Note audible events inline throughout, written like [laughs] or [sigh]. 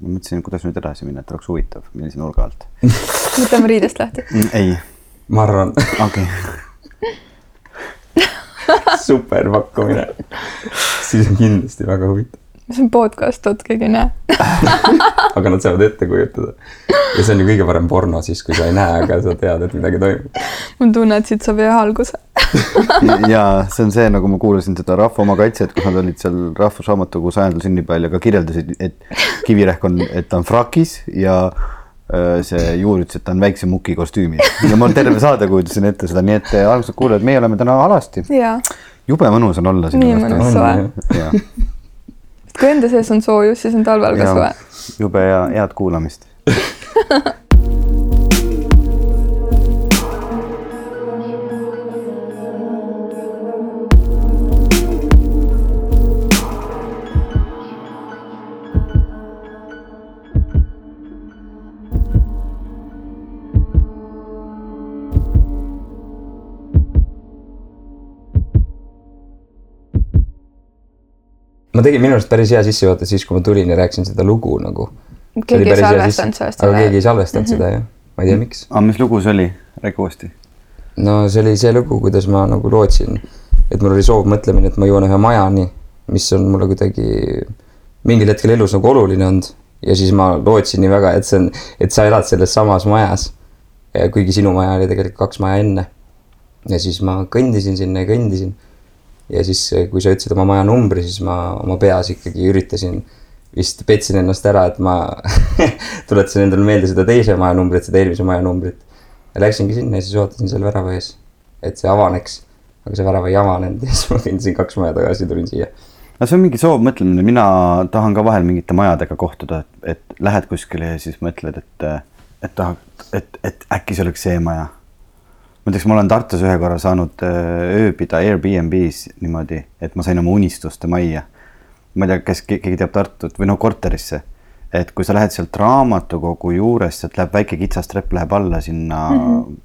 ma mõtlesin, kuidas nüüd edasi minna, et oleks huvitav, millise nurga alt. võtame riidest lahti. ei. ma arvan. okei [laughs] super pakkumine. siis on kindlasti väga huvitav. See on podcast, vot keegi ei näe [laughs] aga nad saavad ette kujutada. ja see on ju kõige parem porno siis, kui sa ei näe, aga sa tead, et midagi toimub. mul tunne, et siit saab hea alguse [laughs] ja see on see, nagu ma kuulasin seda Rahva Oma Kaitset, kus nad olid seal Rahvusraamatukogu sajandal sünnipäeval ja ka kirjeldasid, et Kivirähk on, et ta on frakis ja äh, see Juur ütles, et ta on väikse muki kostüümis ja ma terve saade kujutasin ette seda, nii et armsad kuulajad, meie oleme täna alasti. jube mõnus on olla siin. nii mõnus soe. Kui enda sees on soojus, siis on talvel ka soe. jube hea, head kuulamist [laughs] ma tegin minu arust päris hea sissejuhatuse siis, kui ma tulin ja rääkisin seda lugu nagu. keegi ei salvestanud sellest. aga keegi ei salvestanud mm -hmm. seda jah, ma ei tea, miks. aga mis lugu see oli, räägi uuesti. no see oli see lugu, kuidas ma nagu lootsin, et mul oli soov mõtlemine, et ma jõuan ühe majani, mis on mulle kuidagi mingil hetkel elus nagu oluline olnud ja siis ma lootsin nii väga, et see on, et sa elad selles samas majas. kuigi sinu maja oli tegelikult kaks maja enne. ja siis ma kõndisin sinna ja kõndisin ja siis, kui sa ütlesid oma maja numbri, siis ma oma peas ikkagi üritasin, vist petsin ennast ära, et ma [laughs] tuletasin endale meelde seda teise maja numbrit, seda eelmise maja numbrit. ja läksingi sinna ja siis ootasin seal värava ees, et see avaneks. aga see värav ei avanenud [laughs] ja siis ma kõndisin kaks maja tagasi, tulin siia. no see on mingi soovmõtlemine, mina tahan ka vahel mingite majadega kohtuda, et, et lähed kuskile ja siis mõtled, et, et tahad, et, et äkki see oleks see maja näiteks ma olen Tartus ühe korra saanud äh, ööbida Airbnb-s niimoodi, et ma sain oma unistuste majja. ma ei tea, kas keegi teab Tartut või no korterisse, et kui sa lähed sealt raamatukogu juurest, sealt läheb väike kitsas trepp läheb alla sinna mm, -hmm.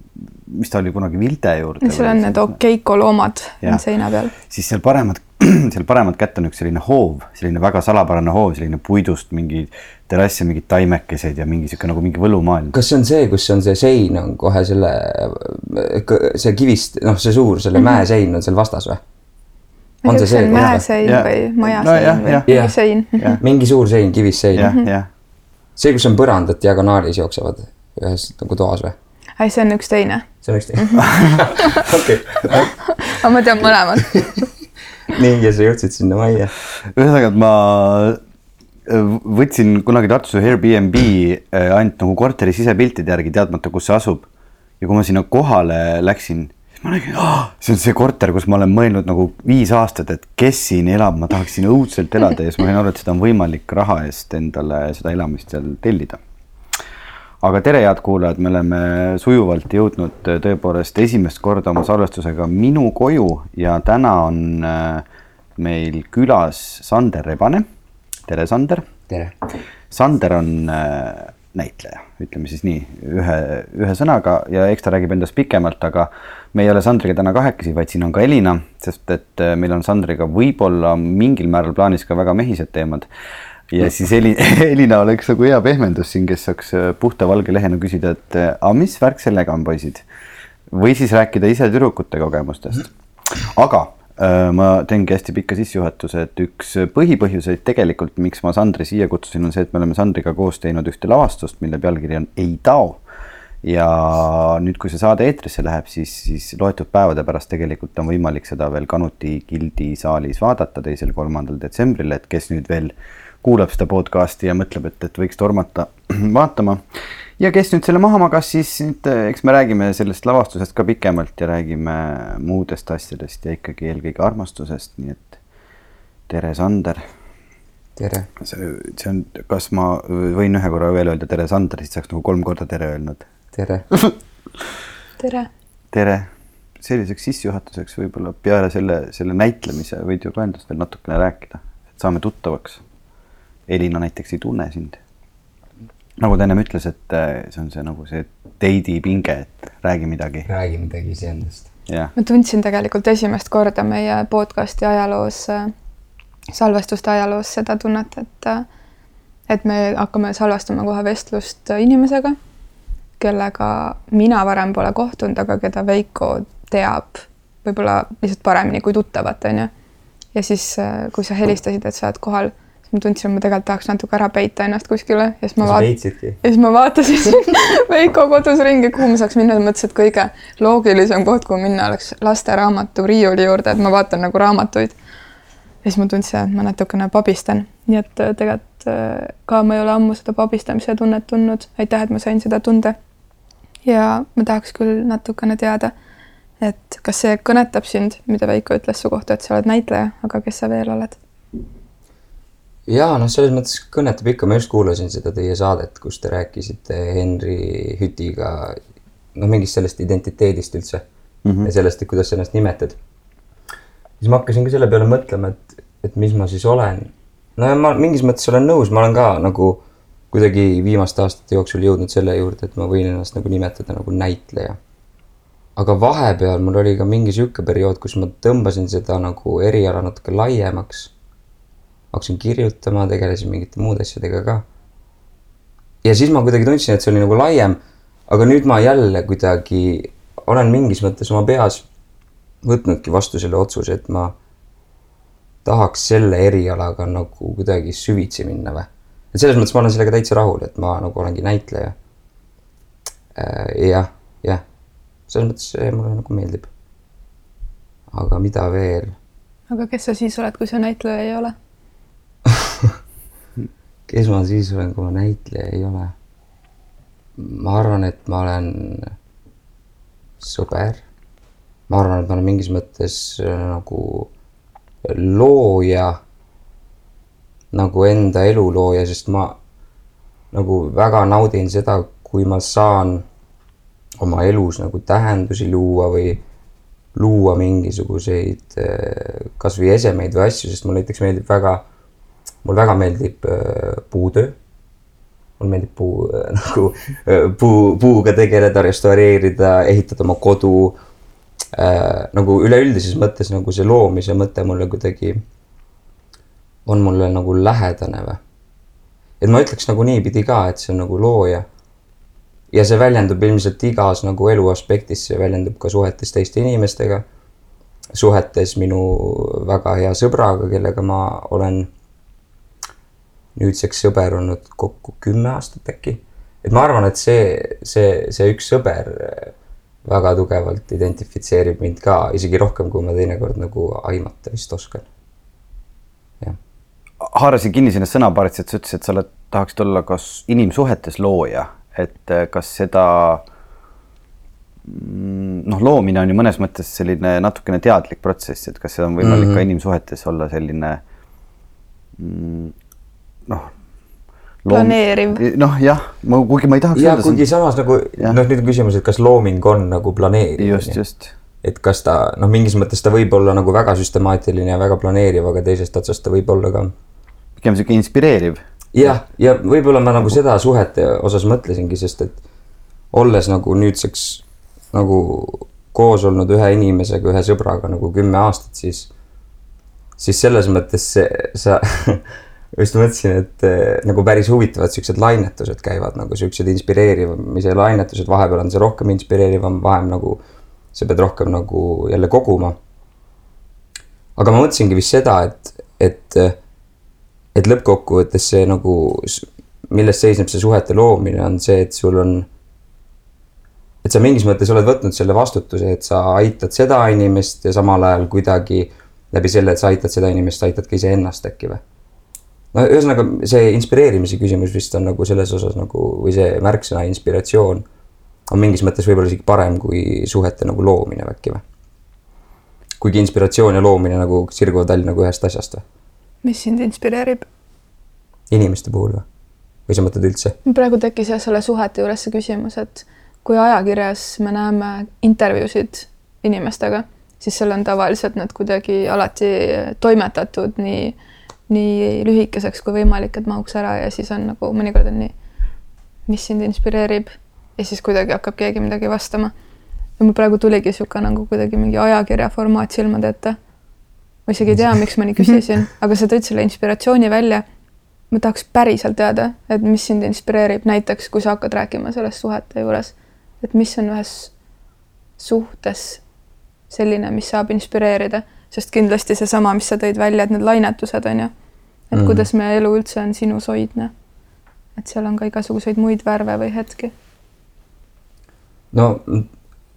mis ta oli kunagi Vilde juurde. seal on need Okeiko loomad on seina peal. siis seal paremat, [clears throat] seal paremat kätt on üks selline hoov, selline väga salapärane hoov, selline puidust mingi terrass ja mingid taimekesed ja mingi sihuke nagu mingi võlumaailm. kas see on see, kus on see sein on kohe selle, see kivist, noh, see suur, selle mm -hmm. mäesein on seal vastas või? on see see? mäesein ja. või majasein no, või mingi sein. mingi suur sein, kivist sein. jah, jah. see, kus on põrandad diagonaalis jooksevad ühes nagu toas või? ei, see on üks teine. see on üks teine [laughs] okei. aga [laughs] ma tean mõlemat [laughs] nii, ja sa jõudsid sinna majja. ühesõnaga, et ma võtsin kunagi Tartus Airbnb äh, ainult nagu korteri sisepiltide järgi, teadmata, kus see asub. ja kui ma sinna kohale läksin, siis ma nägin see on see korter, kus ma olen mõelnud nagu viis aastat, et kes siin elab, ma tahaksin õudselt elada ja siis ma sain aru, et seda on võimalik raha eest endale seda elamist seal tellida. Aga tere, head kuulajad, me oleme sujuvalt jõudnud tõepoolest esimest korda oma salvestusega minu koju ja täna on äh, meil külas Sander Rebane tere, Sander. tere. Sander on äh, näitleja, ütleme siis nii ühe, ühe sõnaga ja eks ta räägib endast pikemalt, aga me ei ole Sandriga täna kahekesi, vaid siin on ka Elina, sest et äh, meil on Sandriga võib-olla mingil määral plaanis ka väga mehised teemad. Ja siis Eli, [laughs] Elina oleks nagu hea pehmendus siin, kes saaks äh, puhta valge lehena küsida, et aga mis värk sellega on, poisid? või siis rääkida ise tüdrukute kogemustest. aga Äh, ma teengi hästi pika sissejuhatuse, et üks põhipõhjuseid tegelikult, miks ma Sandri siia kutsusin, on see, et me oleme Sandriga koos teinud ühte lavastust, mille pealkiri on Ei tao. ja nüüd, kui see saade eetrisse läheb, siis, siis loetud päevade pärast tegelikult on võimalik seda veel Kanuti gildi saalis vaadata teisel-kolmandal detsembril, et kes nüüd veel kuulab seda podcast'i ja mõtleb, et, et võiks tormata [clears throat] vaatama ja kes nüüd selle maha magas, siis nüüd eks me räägime sellest lavastusest ka pikemalt ja räägime muudest asjadest ja ikkagi eelkõige armastusest, nii et tere, Sander. tere. see, see on, kas ma võin ühe korra veel öelda tere, Sander, siis saaks nagu kolm korda tere öelnud. tere [laughs] tere. tere, selliseks sissejuhatuseks võib-olla peale selle, selle näitlemise võid ju ka endast veel natukene rääkida, et saame tuttavaks. Elina näiteks ei tunne sind nagu ta ennem ütles, et äh, see on see nagu see date'i pinge, et räägi midagi. räägi midagi iseendast. ma tundsin tegelikult esimest korda meie podcast'i ajaloos, äh, salvestuste ajaloos seda tunnet, et, äh, et me hakkame salvestama kohe vestlust inimesega, kellega mina varem pole kohtunud, aga keda Veiko teab võib-olla lihtsalt paremini kui tuttavat, onju. ja siis, kui sa helistasid, et sa oled kohal, siis ma tundsin, et ma tegelikult tahaks natuke ära peita ennast kuskile ja siis ma vaatasin, ja siis ma vaatasin [laughs] Veiko kodus ringi, kuhu ma saaks minna, mõtlesin, et kõige loogilisem koht, kuhu minna, oleks lasteraamatu riiuli juurde, et ma vaatan nagu raamatuid. ja siis ma tundsin, et ma natukene pabistan, nii et äh, tegelikult äh, ka ma ei ole ammu seda pabistamise tunnet tundnud, aitäh, et ma sain seda tunda. ja ma tahaks küll natukene teada et kas see kõnetab sind, mida Veiko ütles su kohta, et sa oled näitleja, aga kes sa veel oled? Ja noh, selles mõttes kõnetab ikka, ma just kuulasin seda teie saadet, kus te rääkisite Henri Hütiga noh, mingist sellest identiteedist üldse mm -hmm. ja sellest, et kuidas sa ennast nimetad. siis ma hakkasin ka selle peale mõtlema, et, et mis ma siis olen. no ja ma mingis mõttes olen nõus, ma olen ka nagu kuidagi viimaste aastate jooksul jõudnud selle juurde, et ma võin ennast nagu nimetada nagu näitleja aga vahepeal mul oli ka mingi sihuke periood, kus ma tõmbasin seda nagu eriala natuke laiemaks. Hakkasin kirjutama, tegelesin mingite muude asjadega ka. ja siis ma kuidagi tundsin, et see oli nagu laiem. aga nüüd ma jälle kuidagi olen mingis mõttes oma peas võtnudki vastu selle otsuse, et ma tahaks selle erialaga nagu kuidagi süvitsi minna või. et selles mõttes ma olen sellega täitsa rahul, et ma nagu olengi näitleja. Äh, jah, jah selles mõttes see mulle nagu meeldib. aga mida veel? aga kes sa siis oled, kui sa näitleja ei ole kes ma siis olen, kui ma näitleja ei ole? ma arvan, et ma olen sõber. ma arvan, et ma olen mingis mõttes äh, nagu looja, nagu enda elu looja, sest ma nagu väga naudin seda, kui ma saan oma elus nagu tähendusi luua või luua mingisuguseid eh, kasvõi esemeid või asju, sest mulle näiteks meeldib väga, mul väga meeldib eh, puutöö. mulle meeldib puu äh, [laughs] nagu puu, puuga tegeleda, restaureerida, ehitada oma kodu äh,. nagu üleüldises mõttes nagu see loomise mõte mulle kuidagi on mulle nagu lähedane või. et ma ütleks nagu niipidi ka, et see on nagu looja ja see väljendub ilmselt igas nagu elu aspektis, see väljendub ka suhetes teiste inimestega. suhetes minu väga hea sõbraga, kellega ma olen nüüdseks sõber olnud kokku kümme aastat äkki. et ma arvan, et see, see, see üks sõber väga tugevalt identifitseerib mind ka isegi rohkem, kui ma teinekord nagu aimata vist oskan. jah. haarasin kinni sinna sõnapaarist, et sa ütlesid, et sa oled, tahaksid olla kas inimsuhetes looja et äh, kas seda mm, noh, loomine on ju mõnes mõttes selline natukene teadlik protsess, et kas seda on võimalik mm -hmm. ka inimsuhetes olla selline mm, noh. planeeriv. noh, jah, ma, kuigi ma ei tahaks. ja kuigi samas nagu noh, nüüd on küsimus, et kas looming on nagu planeeriv. just, just. et kas ta noh, mingis mõttes ta võib olla nagu väga süstemaatiline ja väga planeeriv, aga teisest otsast ta võib olla ka. pigem sihuke inspireeriv jah, ja võib-olla ma nagu seda suhete osas mõtlesingi, sest et olles nagu nüüdseks nagu koos olnud ühe inimesega, ühe sõbraga nagu kümme aastat, siis, siis selles mõttes see, sa [laughs] just mõtlesin, et eh, nagu päris huvitavad siuksed lainetused käivad nagu siuksed inspireerimise lainetused, vahepeal on see rohkem inspireerivam, vahem nagu sa pead rohkem nagu jälle koguma. aga ma mõtlesingi vist seda, et, et et lõppkokkuvõttes see nagu, milles seisneb see suhete loomine, on see, et sul on. et sa mingis mõttes oled võtnud selle vastutuse, et sa aitad seda inimest ja samal ajal kuidagi läbi selle, et sa aitad seda inimest, aitad ka iseennast äkki või? No ühesõnaga see inspireerimise küsimus vist on nagu selles osas nagu või see märksõna inspiratsioon on mingis mõttes võib-olla isegi parem kui suhete nagu loomine äkki või? kuigi inspiratsioon ja loomine nagu sirguvad välja nagu ühest asjast või? mis sind inspireerib? inimeste puhul või? või sa mõtled üldse? praegu tekkis jah selle suhete juures see küsimus, et kui ajakirjas me näeme intervjuusid inimestega, siis seal on tavaliselt need kuidagi alati toimetatud nii, nii lühikeseks kui võimalik, et mahuks ära ja siis on nagu mõnikord on nii, mis sind inspireerib ja siis kuidagi hakkab keegi midagi vastama. ja mul praegu tuligi niisugune nagu kuidagi mingi ajakirja formaat silmade ette ma isegi ei tea, miks ma nii [laughs] küsisin, aga sa tõid selle inspiratsiooni välja. ma tahaks päriselt teada, et mis sind inspireerib, näiteks kui sa hakkad rääkima sellest suhete juures, et mis on ühes suhtes selline, mis saab inspireerida, sest kindlasti seesama, mis sa tõid välja, et need lainetused on ju, et mm kuidas meie elu üldse on sinus hoidne. et seal on ka igasuguseid muid värve või hetki. no,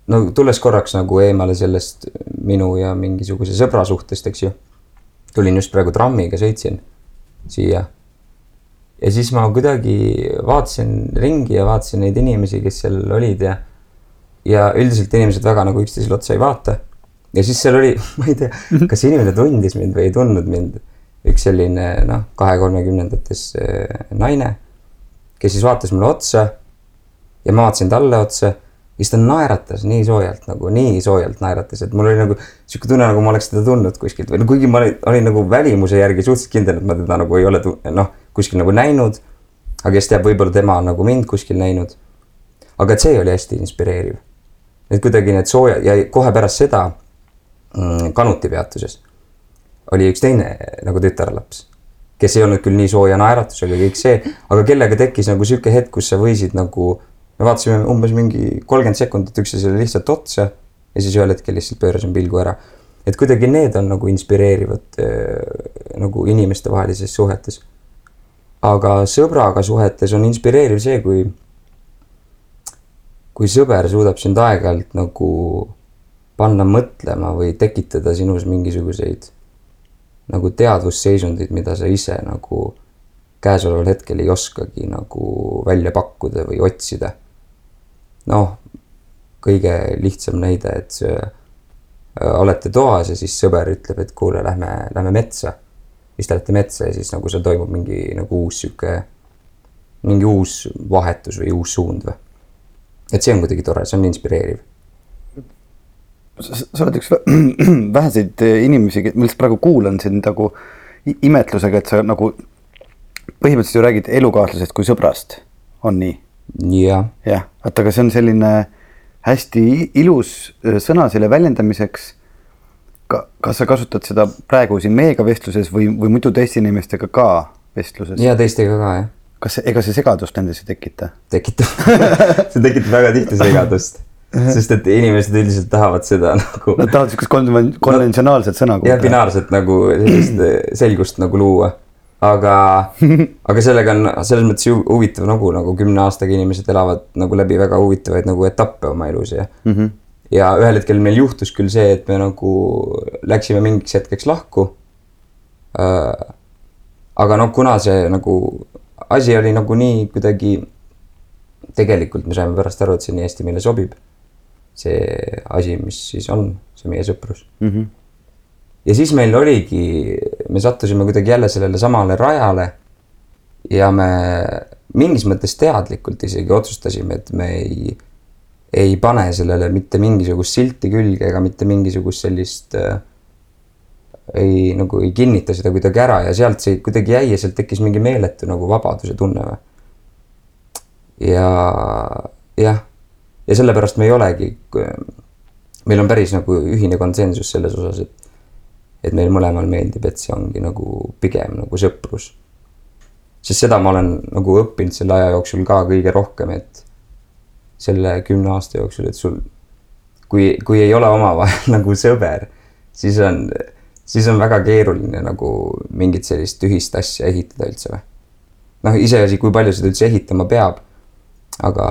no tulles korraks nagu eemale sellest minu ja mingisuguse sõbra suhtest, eks ju. tulin just praegu trammiga, sõitsin siia. ja siis ma kuidagi vaatasin ringi ja vaatasin neid inimesi, kes seal olid ja ja üldiselt inimesed väga nagu üksteisele otsa ei vaata. Ja siis seal oli, [laughs] ma ei tea, kas inimene tundis mind või ei tundnud mind. üks selline noh, kahe-kolmekümnendates äh, naine, kes siis vaatas mulle otsa ja ma vaatasin talle otsa ja siis ta naeratas nii soojalt nagu, nii soojalt naeratas, et mul oli nagu sihuke tunne, nagu ma oleks teda tundnud kuskilt või no kuigi ma olin, olin nagu välimuse järgi suhteliselt kindel, et ma teda nagu ei ole noh, kuskil nagu näinud. aga kes teab, võib-olla tema on nagu mind kuskil näinud. aga et see oli hästi inspireeriv et kuidagi need sooja ja kohe pärast seda Kanuti peatuses oli üks teine nagu tütarlaps, kes ei olnud küll nii sooja naeratusega kõik see, aga kellega tekkis nagu sihuke hetk, kus sa võisid nagu, me vaatasime umbes mingi kolmkümmend sekundit üksteisele lihtsalt otsa ja siis ühel hetkel lihtsalt pöörasin pilgu ära. et kuidagi need on nagu inspireerivad äh, nagu inimestevahelises suhetes. aga sõbraga suhetes on inspireeriv see, kui kui sõber suudab sind aeg-ajalt nagu panna mõtlema või tekitada sinus mingisuguseid nagu teadvusseisundeid, mida sa ise nagu käesoleval hetkel ei oskagi nagu välja pakkuda või otsida. noh, kõige lihtsam näide, et see, äh, olete toas ja siis sõber ütleb, et kuule, lähme, lähme metsa. siis te lähete metsa ja siis nagu seal toimub mingi nagu uus sihuke, mingi uus vahetus või uus suund või et see on kuidagi tore, see on inspireeriv. Sa oled üks [clears throat] väheseid inimesi, ma lihtsalt praegu kuulan sind nagu imetlusega, et sa nagu põhimõtteliselt ju räägid elukaaslasest kui sõbrast, on nii? jah. jah, vaata, aga see on selline hästi ilus äh, sõna selle väljendamiseks. ka, kas sa kasutad seda praegu siin meiega vestluses või, või muidu teiste inimestega ka vestluses? ja teistega ka, jah kas, ega see segadust nendes ei tekita? tekitab [laughs] see tekitab väga tihti segadust sest et inimesed üldiselt tahavad seda [laughs] nagu. Nad tahavad siukest konven-, konventsionaalset sõna jah, binaarset nagu sellist [clears throat] selgust nagu luua. aga, [laughs] aga sellega on selles mõttes ju huvitav nagu, nagu kümne aastaga inimesed elavad nagu läbi väga huvitavaid nagu etappe oma elus ja mm. -hmm. ja ühel hetkel meil juhtus küll see, et me nagu läksime mingiks hetkeks lahku äh,. aga noh, kuna see nagu asi oli nagu nii kuidagi, tegelikult me saime pärast aru, et see nii hästi meile sobib. See asi, mis siis on, see meie sõprus mm. -hmm. ja siis meil oligi, me sattusime kuidagi jälle sellele samale rajale. ja me mingis mõttes teadlikult isegi otsustasime, et me ei, ei pane sellele mitte mingisugust silti külge ega mitte mingisugust sellist äh, ei nagu ei kinnita seda kuidagi ära ja sealt see kuidagi jäi ja sealt tekkis mingi meeletu nagu vabaduse tunne või. ja jah, ja sellepärast me ei olegi, meil on päris nagu ühine konsensus selles osas, et et meil mõlemal meeldib, et see ongi nagu pigem nagu sõprus. sest seda ma olen nagu õppinud selle aja jooksul ka kõige rohkem, et selle kümne aasta jooksul, et sul kui, kui ei ole omavahel [laughs] nagu sõber, siis on siis on väga keeruline nagu mingit sellist ühist asja ehitada üldse või. noh, iseasi, kui palju seda üldse ehitama peab. aga,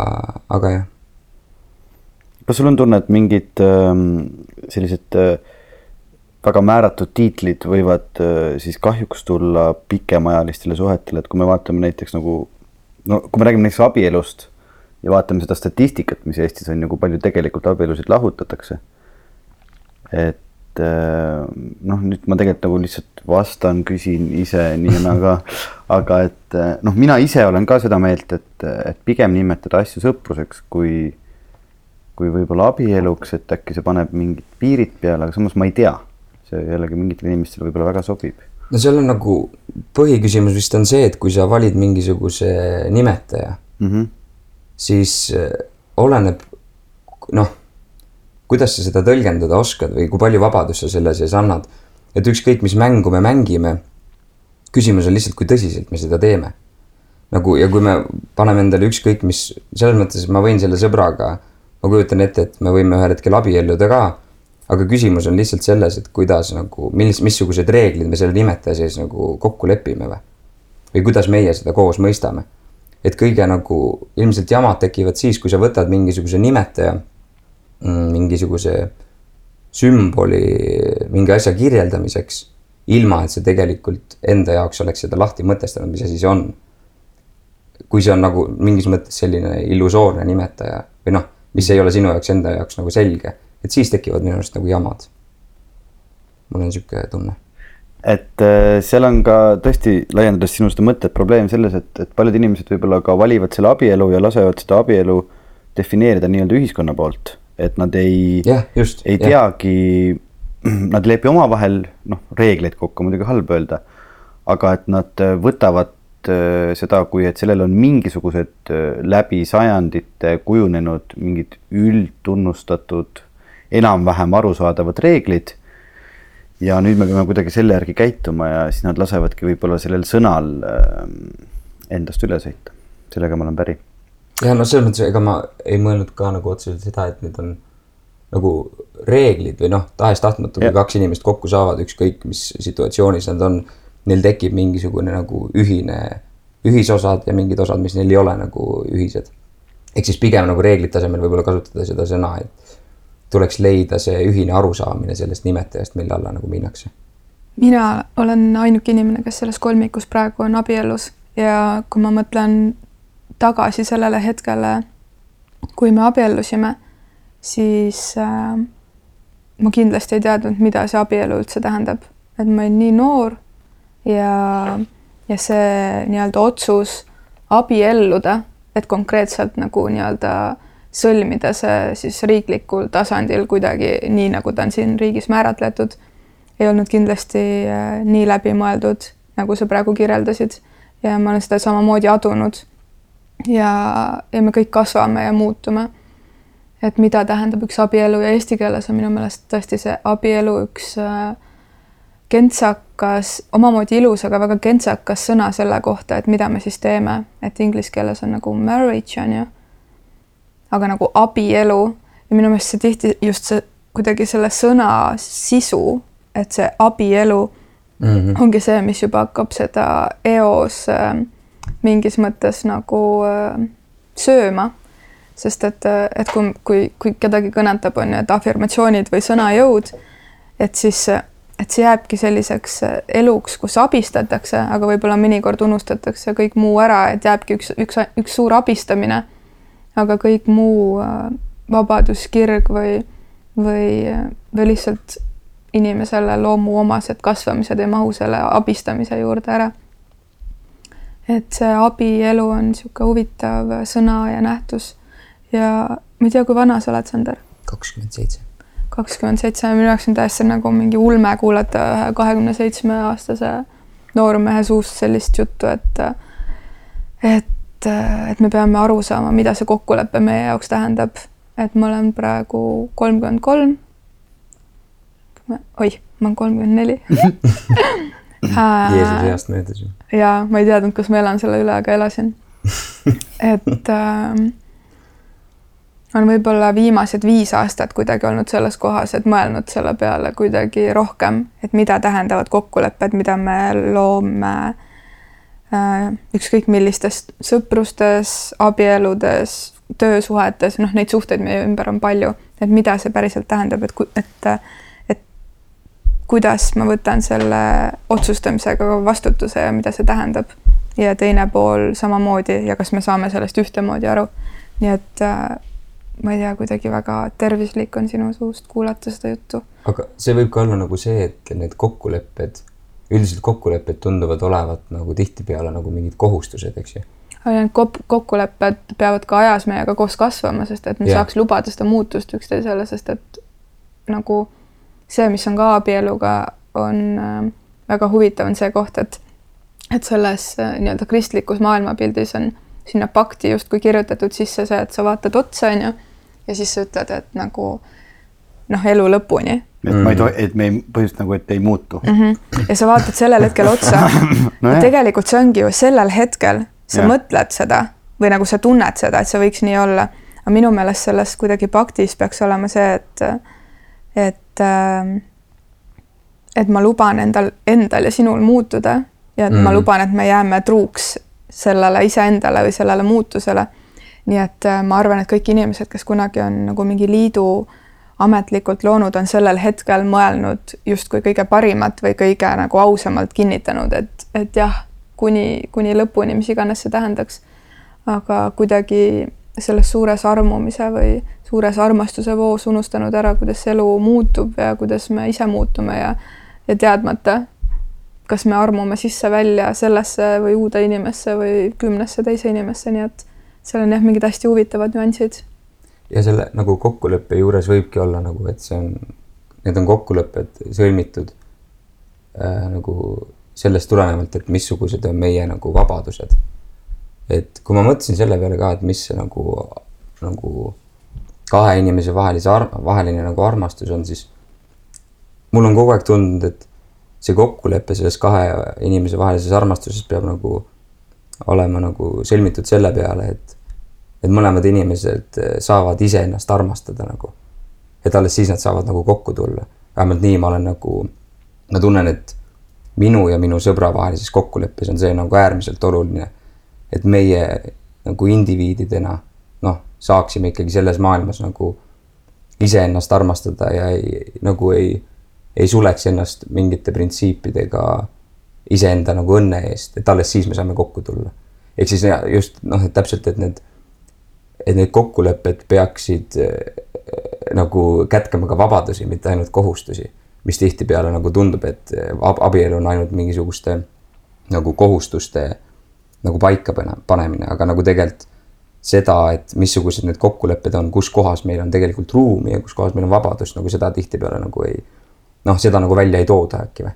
aga jah. Kas sul on tunne, et mingid äh, sellised äh, väga määratud tiitlid võivad äh, siis kahjuks tulla pikemaajalistele suhetele, et kui me vaatame näiteks nagu no kui me räägime näiteks abielust ja vaatame seda statistikat, mis Eestis on ju, kui palju tegelikult abielusid lahutatakse. et äh, noh, nüüd ma tegelikult nagu lihtsalt vastan, küsin ise nii nagu, [laughs] aga et noh, mina ise olen ka seda meelt, et, et pigem nimetada asju sõpruseks, kui, kui võib-olla abieluks, et äkki see paneb mingid piirid peale, aga samas ma ei tea. see jällegi mingitele inimestele võib-olla väga sobib. no seal on nagu põhiküsimus vist on see, et kui sa valid mingisuguse nimetaja mm, -hmm. siis äh, oleneb noh kuidas sa seda tõlgendada oskad või kui palju vabadust sa selle sees annad. et ükskõik, mis mängu me mängime, küsimus on lihtsalt, kui tõsiselt me seda teeme. nagu ja kui me paneme endale ükskõik mis, selles mõttes ma võin selle sõbraga, ma kujutan ette, et me võime ühel hetkel abielluda ka. aga küsimus on lihtsalt selles, et kuidas nagu, millis-, missugused reeglid me selle nimetaja sees nagu kokku lepime või. või kuidas meie seda koos mõistame. et kõige nagu ilmselt jamad tekivad siis, kui sa võtad mingisuguse nimetaja, mm, mingisuguse sümboli mingi asja kirjeldamiseks ilma et sa tegelikult enda jaoks oleks seda lahti mõtestanud, mis asi see on. kui see on nagu mingis mõttes selline illusoorne nimetaja või noh, mis ei ole sinu jaoks enda jaoks nagu selge, et siis tekivad minu arust nagu jamad. mul on sihuke tunne et äh, seal on ka tõesti, laiendades sinu seda mõtet, probleem selles, et, et paljud inimesed võib-olla ka valivad selle abielu ja lasevad seda abielu defineerida nii-öelda ühiskonna poolt, et nad ei ei teagi nad ei lepi omavahel noh, reegleid kokku, muidugi halb öelda, aga et nad võtavad seda, kui et sellel on mingisugused äh, läbi sajandite kujunenud mingid üldtunnustatud, enam-vähem arusaadavad reeglid. ja nüüd me peame kuidagi selle järgi käituma ja siis nad lasevadki võib-olla sellel sõnal endast üle sõita. sellega ma olen päri. ja no selles mõttes, ega ma ei mõelnud ka nagu otseselt seda, et need on nagu reeglid või noh, tahes-tahtmata, kui kaks inimest kokku saavad, ükskõik mis situatsioonis nad on, neil tekib mingisugune nagu ühine, ühisosad ja mingid osad, mis neil ei ole nagu ühised. ehk siis pigem nagu reeglite asemel võib-olla kasutada seda sõna, et tuleks leida see ühine arusaamine sellest nimetajast, mille alla nagu minnakse. mina olen ainuke inimene, kes selles kolmikus praegu on abielus ja kui ma mõtlen tagasi sellele hetkele, kui me abiellusime siis äh, ma kindlasti ei teadnud, mida see abielu üldse tähendab, et ma olin nii noor ja, ja see nii-öelda otsus abielluda, et konkreetselt nagu nii-öelda sõlmida see siis riiklikul tasandil kuidagi nii, nagu ta on siin riigis määratletud, ei olnud kindlasti äh, nii läbimõeldud, nagu sa praegu kirjeldasid. ja ma olen seda samamoodi adunud. ja, ja me kõik kasvame ja muutume et mida tähendab üks abielu ja eesti keeles on minu meelest tõesti see abielu üks äh, kentsakas, omamoodi ilus, aga väga kentsakas sõna selle kohta, et mida me siis teeme, et inglise keeles on nagu marriage on ju. aga nagu abielu ja minu meelest see tihti just see kuidagi selle sõna sisu, et see abielu mm -hmm. ongi see, mis juba hakkab seda eos äh, mingis mõttes nagu äh, sööma sest et, et kui, kui, kui kedagi kõnetab, on ju, et afirmatsioonid või sõnajõud, et siis, et see jääbki selliseks eluks, kus abistatakse, aga võib-olla mõnikord unustatakse kõik muu ära, et jääbki üks, üks, üks suur abistamine. aga kõik muu äh, vabadus, kirg või, või, või lihtsalt inimesele loomuomased kasvamised ei mahu selle abistamise juurde ära et see abielu on niisugune huvitav sõna ja nähtus ja ma ei tea, kui vana sa oled, Sander? kakskümmend seitse. Kakskümmend seitse, minu jaoks on täiesti nagu mingi ulme kuulata ühe kahekümne seitsme aastase noormehe suust sellist juttu, et et, et me peame aru saama, mida see kokkulepe meie jaoks tähendab. et ma olen praegu kolmkümmend kolm. oih, ma olen kolmkümmend neli. [laughs] Jeesuse east möödas ju. ja ma ei teadnud, kas ma elan selle üle, aga elasin. [laughs] et äh, on võib-olla viimased viis aastat kuidagi olnud selles kohas, et mõelnud selle peale kuidagi rohkem, et mida tähendavad kokkulepped, mida me loome äh, ükskõik millistes sõprustes, abieludes, töösuhetes, noh, neid suhteid meie ümber on palju, et mida see päriselt tähendab, et, et, kuidas ma võtan selle otsustamisega vastutuse ja mida see tähendab. ja teine pool samamoodi ja kas me saame sellest ühtemoodi aru. nii et äh, ma ei tea, kuidagi väga tervislik on sinu suust kuulata seda juttu. aga see võib ka olla nagu see, et need kokkulepped, üldiselt kokkulepped tunduvad olevat nagu tihtipeale nagu mingid kohustused, eks ju. aga need kop-, kokkulepped peavad ka ajas meiega koos kasvama, sest et me ja. saaks lubada seda muutust üksteisele, sest et nagu see, mis on ka abieluga, on äh, väga huvitav, on see koht, et et selles äh, nii-öelda kristlikus maailmapildis on sinna pakti justkui kirjutatud sisse see, et sa vaatad otsa, onju ja siis sa ütled, et nagu noh, elu lõpuni. et mm. ma ei too, et me ei, põhimõtteliselt nagu, et ei muutu mm. -hmm. ja sa vaatad sellel hetkel otsa [laughs] no. tegelikult see ongi ju sellel hetkel sa ja. mõtled seda või nagu sa tunned seda, et see võiks nii olla. aga minu meelest selles kuidagi paktis peaks olema see, et, et, ähm, et ma luban endal, endal ja sinul muutuda ja et mm. ma luban, et me jääme truuks sellele iseendale või sellele muutusele. Nii et äh, ma arvan, et kõik inimesed, kes kunagi on nagu mingi liidu ametlikult loonud, on sellel hetkel mõelnud justkui kõige parimat või kõige nagu ausamalt kinnitanud, et, et jah, kuni, kuni lõpuni, mis iganes see tähendaks. aga kuidagi selles suures armumise või suures armastuse voos unustanud ära, kuidas elu muutub ja kuidas me ise muutume ja, ja teadmata, kas me armume sisse-välja sellesse või uude inimesse või kümnesse teise inimesse, nii et seal on jah, mingid hästi huvitavad nüansid. ja selle nagu kokkuleppe juures võibki olla nagu, et see on, need on kokkulepped sõlmitud äh, nagu sellest tulenevalt, et missugused on meie nagu vabadused. et kui ma mõtlesin selle peale ka, et mis see nagu, nagu kahe inimese vahelise, vaheline nagu armastus on, siis mul on kogu aeg tundunud, et see kokkulepe selles kahe inimese vahelises armastuses peab nagu olema nagu sõlmitud selle peale, et, et mõlemad inimesed saavad iseennast armastada nagu. et alles siis nad saavad nagu kokku tulla. vähemalt nii ma olen nagu, ma tunnen, et minu ja minu sõbra vahelises kokkuleppes on see nagu äärmiselt oluline. et meie nagu indiviididena noh, saaksime ikkagi selles maailmas nagu iseennast armastada ja ei, nagu ei, ei suleks ennast mingite printsiipidega iseenda nagu õnne eest, et alles siis me saame kokku tulla. ehk siis just noh, et täpselt, et need, et need kokkulepped peaksid äh, nagu kätkema ka vabadusi, mitte ainult kohustusi mis tihtipeale nagu tundub, et abielu on ainult mingisuguste nagu kohustuste nagu paika panemine, aga nagu tegelikult seda, et missugused need kokkulepped on, kus kohas meil on tegelikult ruumi ja kus kohas meil on vabadust, nagu seda tihtipeale nagu ei noh, seda nagu välja ei tooda äkki või?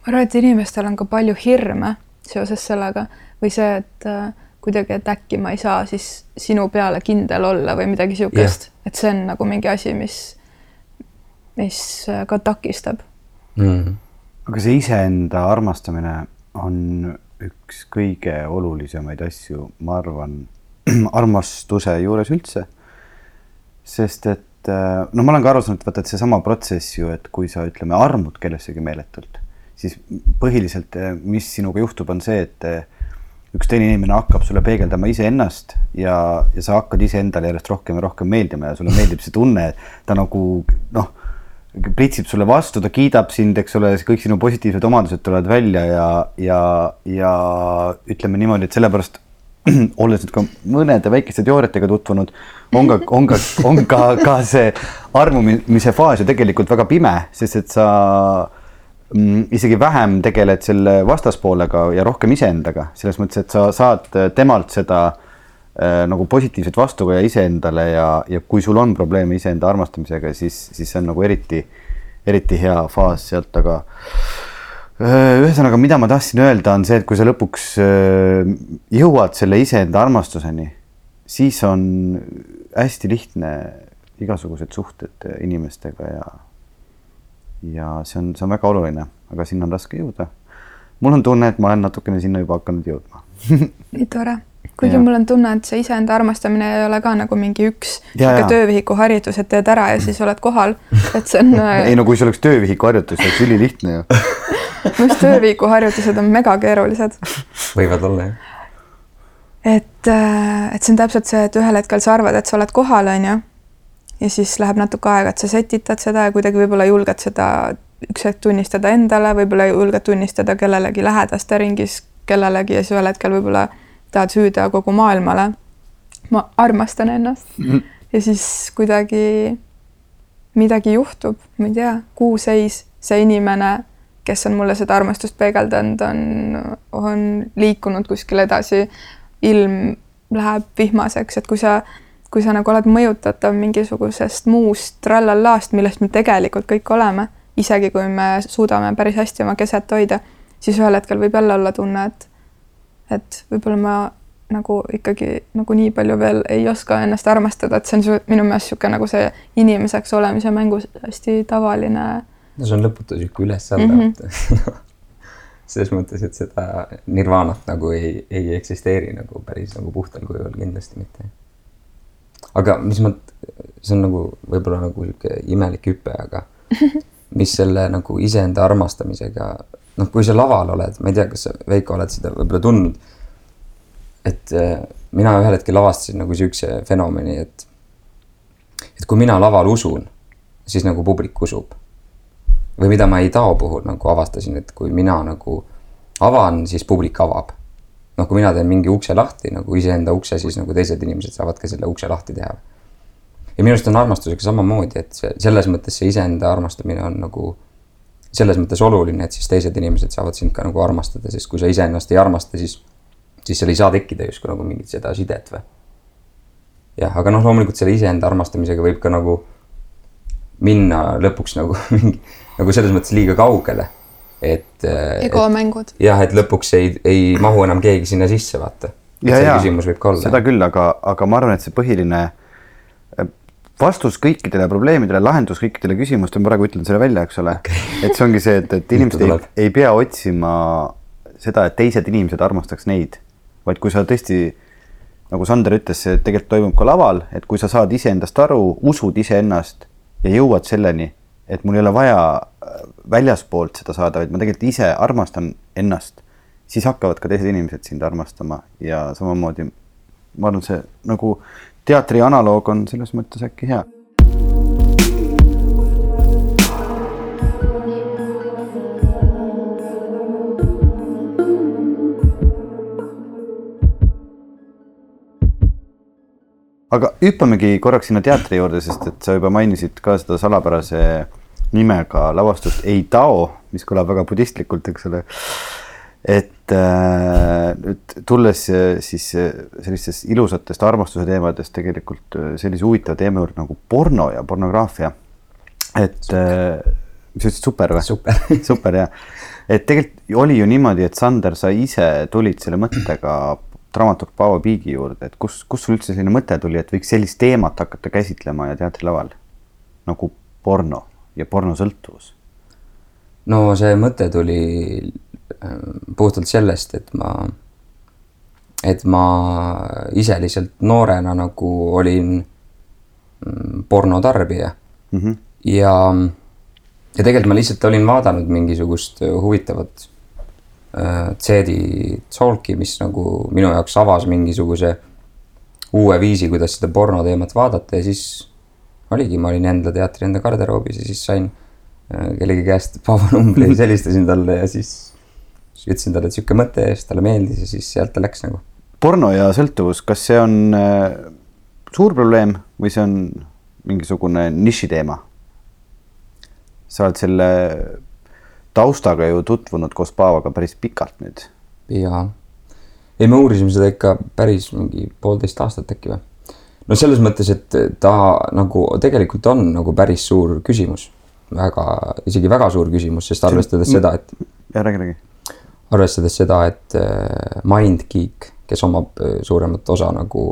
ma arvan, et inimestel on ka palju hirme seoses sellega või see, et äh, kuidagi, et äkki ma ei saa siis sinu peale kindel olla või midagi niisugust yeah., et see on nagu mingi asi, mis mis äh, ka takistab mm.. aga see iseenda armastamine on üks kõige olulisemaid asju, ma arvan, [clears throat] armastuse juures üldse. sest et äh, no ma olen ka aru saanud, vaata, et seesama protsess ju, et kui sa ütleme, armud kellessegi meeletult, siis põhiliselt, äh, mis sinuga juhtub, on see, et üks teine inimene hakkab sulle peegeldama iseennast ja, ja sa hakkad iseendale järjest rohkem ja rohkem meeldima ja sulle meeldib see tunne, ta nagu noh pritsib sulle vastu, ta kiidab sind, eks ole, kõik sinu positiivsed omadused tulevad välja ja, ja, ja ütleme niimoodi, et sellepärast [clears throat] olles nüüd ka mõnede väikeste teooriatega tutvunud, on ka, on ka, on ka, ka see armumise faas ju tegelikult väga pime, sest et sa isegi vähem tegeled selle vastaspoolega ja rohkem iseendaga, selles mõttes, et sa saad temalt seda äh, Äh, nagu positiivset vastukaja iseendale ja, ja kui sul on probleeme iseenda armastamisega, siis, siis see on nagu eriti, eriti hea faas sealt, aga äh, ühesõnaga, mida ma tahtsin öelda, on see, et kui sa lõpuks äh, jõuad selle iseenda armastuseni, siis on hästi lihtne igasugused suhted inimestega ja, ja see on, see on väga oluline, aga sinna on raske jõuda. mul on tunne, et ma olen natukene sinna juba hakanud jõudma [laughs] nii tore kuigi ja. mul on tunne, et see iseenda armastamine ei ole ka nagu mingi üks töövihiku harjutus, et teed ära ja siis oled kohal, et see on [laughs] ei no kui see oleks töövihiku harjutus, oleks ülilihtne ju [laughs] minu arust töövihiku harjutused on megakeerulised. võivad olla jah. et, äh, et see on täpselt see, et ühel hetkel sa arvad, et sa oled kohal, on ju. Ja siis läheb natuke aega, et sa setitad seda ja kuidagi võib-olla julged seda üks hetk tunnistada endale, võib-olla julged tunnistada kellelegi lähedaste ringis kellelegi ja siis ühel hetkel võib-olla tahad süüda kogu maailmale. ma armastan ennast mm -hmm. ja siis kuidagi midagi juhtub, ma ei tea, kuu seis, see inimene, kes on mulle seda armastust peegeldanud, on, on liikunud kuskile edasi. ilm läheb vihmaseks, et kui sa, kui sa nagu oled mõjutatav mingisugusest muust trallallast, millest me tegelikult kõik oleme, isegi kui me suudame päris hästi oma keset hoida, siis ühel hetkel võib jälle olla tunne, et et võib-olla ma nagu ikkagi nagu nii palju veel ei oska ennast armastada, et see on minu meelest niisugune nagu see inimeseks olemise mängus hästi tavaline. no see on lõputu niisugune üles-alla [laughs] mm, -hmm. selles mõttes, et seda nirvaanat nagu ei, ei eksisteeri nagu päris nagu puhtal kujul kindlasti mitte. Aga mis ma, see on nagu võib-olla nagu niisugune imelik hüpe, aga [laughs] mis selle nagu iseenda armastamisega, noh, kui sa laval oled, ma ei tea, kas sa, Veiko, oled seda võib-olla tundnud. et äh, mina ühel hetkel avastasin nagu siukse fenomeni, et, et kui mina laval usun, siis nagu publik usub. või mida ma ei tao puhul nagu avastasin, et kui mina nagu avan, siis publik avab. Noh, kui mina teen mingi ukse lahti nagu iseenda ukse, siis nagu teised inimesed saavad ka selle ukse lahti teha ja minu arust on armastusega samamoodi, et see selles mõttes see iseenda armastamine on nagu selles mõttes oluline, et siis teised inimesed saavad sind ka nagu armastada, sest kui sa iseennast ei armasta, siis, siis seal ei saa tekkida justkui nagu mingit seda sidet või. jah, aga noh, loomulikult selle iseenda armastamisega võib ka nagu minna lõpuks nagu [laughs] mingi, nagu selles mõttes liiga kaugele, et. egomängud. jah, et lõpuks ei, ei mahu enam keegi sinna sisse, vaata. ja, ja seda küll, aga, aga ma arvan, et see põhiline vastus kõikidele probleemidele, lahendus kõikidele küsimustele, ma praegu ütlen selle välja, eks ole okay.. et see ongi see, et, et [laughs] inimesed ei, ei pea otsima seda, et teised inimesed armastaks neid, vaid kui sa tõesti, nagu Sander ütles, see tegelikult toimub ka laval, et kui sa saad iseendast aru, usud iseennast ja jõuad selleni, et mul ei ole vaja äh, väljaspoolt seda saada, vaid ma tegelikult ise armastan ennast, siis hakkavad ka teised inimesed sind armastama ja samamoodi ma arvan, see nagu teatri analoog on selles mõttes äkki hea. aga hüppamegi korraks sinna teatri juurde, sest et sa juba mainisid ka seda salapärase nimega lavastust Ei Tao, mis kõlab väga budistlikult, eks ole. Et äh, nüüd tulles äh, siis äh, sellistest ilusatest armastuse teemadest tegelikult sellise huvitava teema juurde nagu porno ja pornograafia. et mis sa ütlesid, super või? super. [laughs] Super jah, et tegelikult oli ju niimoodi, et Sander, sa ise tulid selle mõttega dramaturg Paavo Piigi juurde, et kus, kus sul üldse selline mõte tuli, et võiks sellist teemat hakata käsitlema ja teatrilaval? Nagu porno ja pornosõltuvus? no see mõte tuli Äh, puhtalt sellest, et ma, et ma ise lihtsalt noorena nagu olin mm, pornotarbija mm. -hmm. ja, ja tegelikult ma lihtsalt olin vaadanud mingisugust huvitavat äh, CD Talki, mis nagu minu jaoks avas mingisuguse uue viisi, kuidas seda pornoteemat vaadata ja siis oligi, ma olin enda teatri enda garderoobis ja siis sain äh, kellegi käest [laughs] Paavo numbri, siis helistasin talle ja siis ütlesin talle, et sihuke mõte ja siis talle meeldis ja siis sealt ta läks nagu. porno ja sõltuvus, kas see on äh, suur probleem või see on mingisugune nišiteema? sa oled selle taustaga ju tutvunud koos Paavoga päris pikalt nüüd. jaa, ei me uurisime seda ikka päris mingi poolteist aastat äkki või. No selles mõttes, et ta nagu tegelikult on nagu päris suur küsimus, väga, isegi väga suur küsimus, sest arvestades seda, et. ja räägi, räägi arvestades seda, et äh, MindGeek, kes omab äh, suuremat osa nagu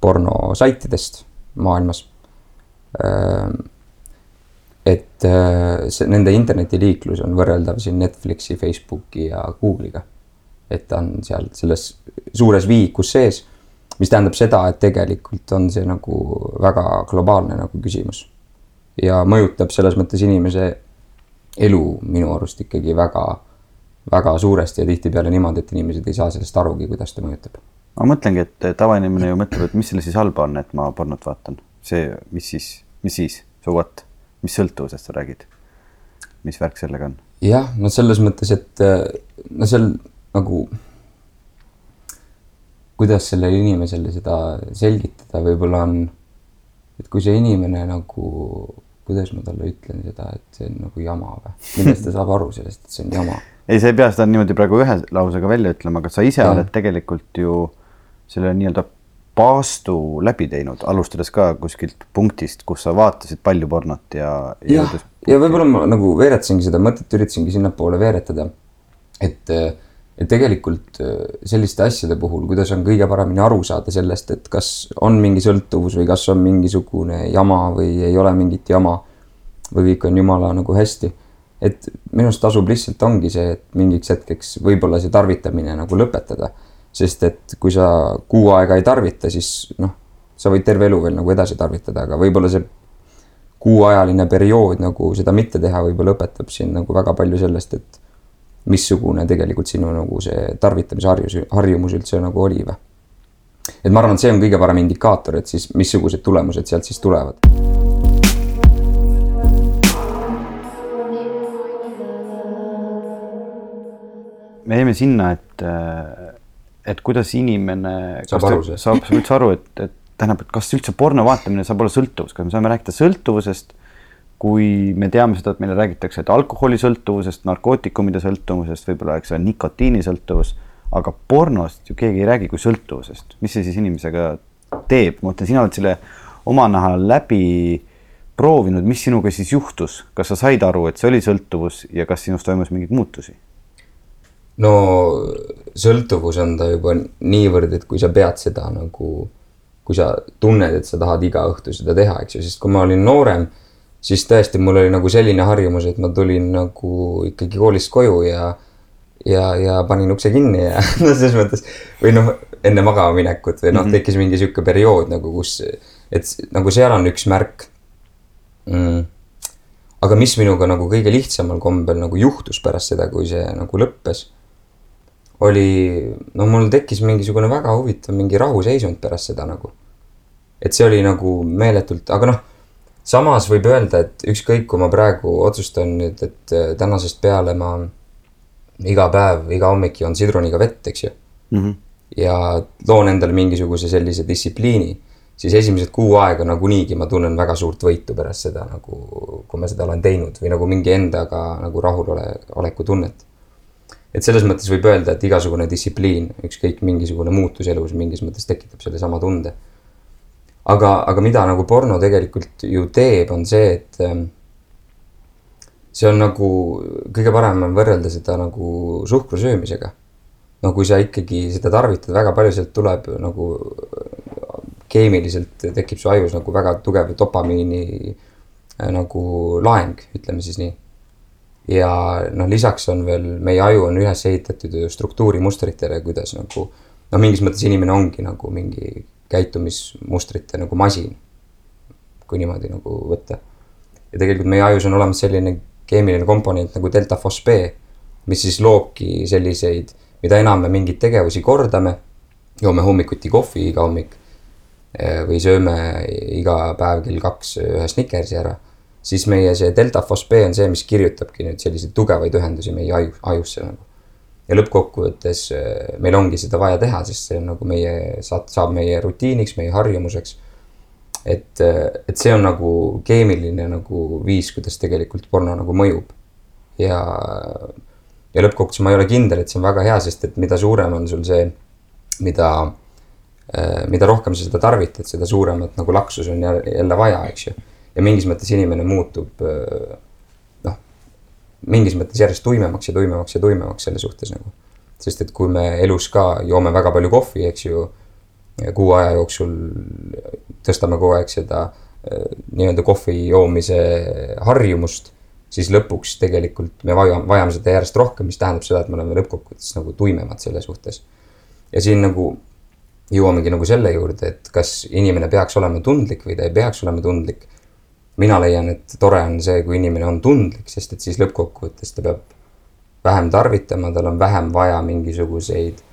pornosaitidest maailmas. Ähm, et äh, see, nende internetiliiklus on võrreldav siin Netflixi, Facebooki ja Google'iga. et ta on seal selles suures vihikus sees, mis tähendab seda, et tegelikult on see nagu väga globaalne nagu küsimus. ja mõjutab selles mõttes inimese elu minu arust ikkagi väga väga suuresti ja tihtipeale niimoodi, et inimesed ei saa sellest arugi, kuidas ta mõjutab. ma mõtlengi, et tavainimene ju mõtleb, et mis selles siis halba on, et ma pornot vaatan. see, mis siis, mis siis, so what, mis sõltuvusest sa räägid? mis värk sellega on? jah, no selles mõttes, et no seal nagu, kuidas sellele inimesele seda selgitada, võib-olla on, et kui see inimene nagu kuidas ma talle ütlen seda, et see on nagu jama või, millest ta saab aru sellest, et see on jama [laughs] ei, sa ei pea seda niimoodi praegu ühe lausega välja ütlema, aga sa ise ja. oled tegelikult ju selle nii-öelda paastu läbi teinud, alustades ka kuskilt punktist, kus sa vaatasid palju pornot ja. jah, ja, ja võib-olla ma nagu veeretasingi seda mõtet, üritasingi sinnapoole veeretada. et, et tegelikult äh, selliste asjade puhul, kuidas on kõige paremini aru saada sellest, et kas on mingi sõltuvus või kas on mingisugune jama või ei ole mingit jama või kõik on jumala nagu hästi. et minu arust tasub lihtsalt ongi see, et mingiks hetkeks võib-olla see tarvitamine nagu lõpetada. sest et kui sa kuu aega ei tarvita, siis noh, sa võid terve elu veel nagu edasi tarvitada, aga võib-olla see kuuajaline periood nagu seda mitte teha, võib-olla õpetab sind nagu väga palju sellest, et missugune tegelikult sinu nagu see tarvitamise harjus, harjumus üldse nagu oli või? et ma arvan, et see on kõige parem indikaator, et siis missugused tulemused sealt siis tulevad. me jäime sinna, et, et kuidas inimene. saab aru sellest. saab üldse aru, et, et tähendab, et kas üldse porno vaatamine saab olla sõltuvus, kas me saame rääkida sõltuvusest kui me teame seda, et meile räägitakse, et alkoholisõltuvusest, narkootikumide sõltuvusest, võib-olla, eks ole, nikotiinisõltuvus, aga pornost ju keegi ei räägi kui sõltuvusest, mis see siis inimesega teeb, ma mõtlen, sina oled selle oma nahal läbi proovinud, mis sinuga siis juhtus, kas sa said aru, et see oli sõltuvus ja kas sinus toimus mingeid muutusi? no sõltuvus on ta juba niivõrd, et kui sa pead seda nagu, kui sa tunned, et sa tahad iga õhtu seda teha, eks ju, sest kui ma olin noorem siis tõesti mul oli nagu selline harjumus, et ma tulin nagu ikkagi koolist koju ja ja, ja panin ukse kinni ja [laughs] no selles mõttes või noh, enne magama minekut või noh mm -hmm., tekkis mingi sihuke periood nagu, kus, et nagu seal on üks märk mm.. aga mis minuga nagu kõige lihtsamal kombel nagu juhtus pärast seda, kui see nagu lõppes, oli, no mul tekkis mingisugune väga huvitav mingi rahuseisund pärast seda nagu. et see oli nagu meeletult, aga noh samas võib öelda, et ükskõik, kui ma praegu otsustan nüüd, et äh, tänasest peale ma iga päev, iga hommik joon sidruniga vett, eks ju mm. -hmm. ja loon endale mingisuguse sellise distsipliini, siis esimesed kuu aega nagunii ma tunnen väga suurt võitu pärast seda nagu, kui ma seda olen teinud või nagu mingi endaga nagu rahuloleku tunnet. et selles mõttes võib öelda, et igasugune distsipliin, ükskõik mingisugune muutus elus mingis mõttes tekitab sellesama tunde aga, aga mida nagu porno tegelikult ju teeb, on see, et ähm, see on nagu, kõige parem on võrrelda seda nagu suhkru söömisega. no kui sa ikkagi seda tarvitad väga palju, sealt tuleb nagu keemiliselt tekib su ajus nagu väga tugev dopamiini äh, nagu laeng, ütleme siis nii. ja noh, lisaks on veel, meie aju on üles ehitatud ju struktuurimustritele, kuidas nagu noh, mingis mõttes inimene ongi nagu mingi käitumismustrite nagu masin. kui niimoodi nagu võtta. ja tegelikult meie ajus on olemas selline keemiline komponent nagu delta fosb, mis siis loobki selliseid, mida enam me mingeid tegevusi kordame, joome hommikuti kohvi iga hommik eh, või sööme iga päev kell kaks ühe Snickersi ära, siis meie see delta fosb on see, mis kirjutabki nüüd selliseid tugevaid ühendusi meie aju, ajusse nagu ja lõppkokkuvõttes äh, meil ongi seda vaja teha, sest see on nagu meie, saab, saab meie rutiiniks, meie harjumuseks. et, äh, et see on nagu keemiline nagu viis, kuidas tegelikult porno nagu mõjub. ja, ja lõppkokkuvõttes ma ei ole kindel, et see on väga hea, sest et mida suurem on sul see, mida, äh, mida rohkem sa seda tarvitad, seda suuremat nagu laksus on jälle vaja, eks ju. ja mingis mõttes inimene muutub mingis mõttes järjest tuimemaks ja tuimemaks ja tuimemaks selle suhtes nagu. sest et kui me elus ka joome väga palju kohvi, eks ju, kuu aja jooksul tõstame kogu aeg seda äh, nii-öelda kohvi joomise harjumust, siis lõpuks tegelikult me vajame, vajame seda järjest rohkem, mis tähendab seda, et me oleme lõppkokkuvõttes nagu tuimemad selle suhtes. ja siin nagu jõuamegi nagu selle juurde, et kas inimene peaks olema tundlik või ta ei peaks olema tundlik mina leian, et tore on see, kui inimene on tundlik, sest et siis lõppkokkuvõttes ta peab vähem tarvitama, tal on vähem vaja mingisuguseid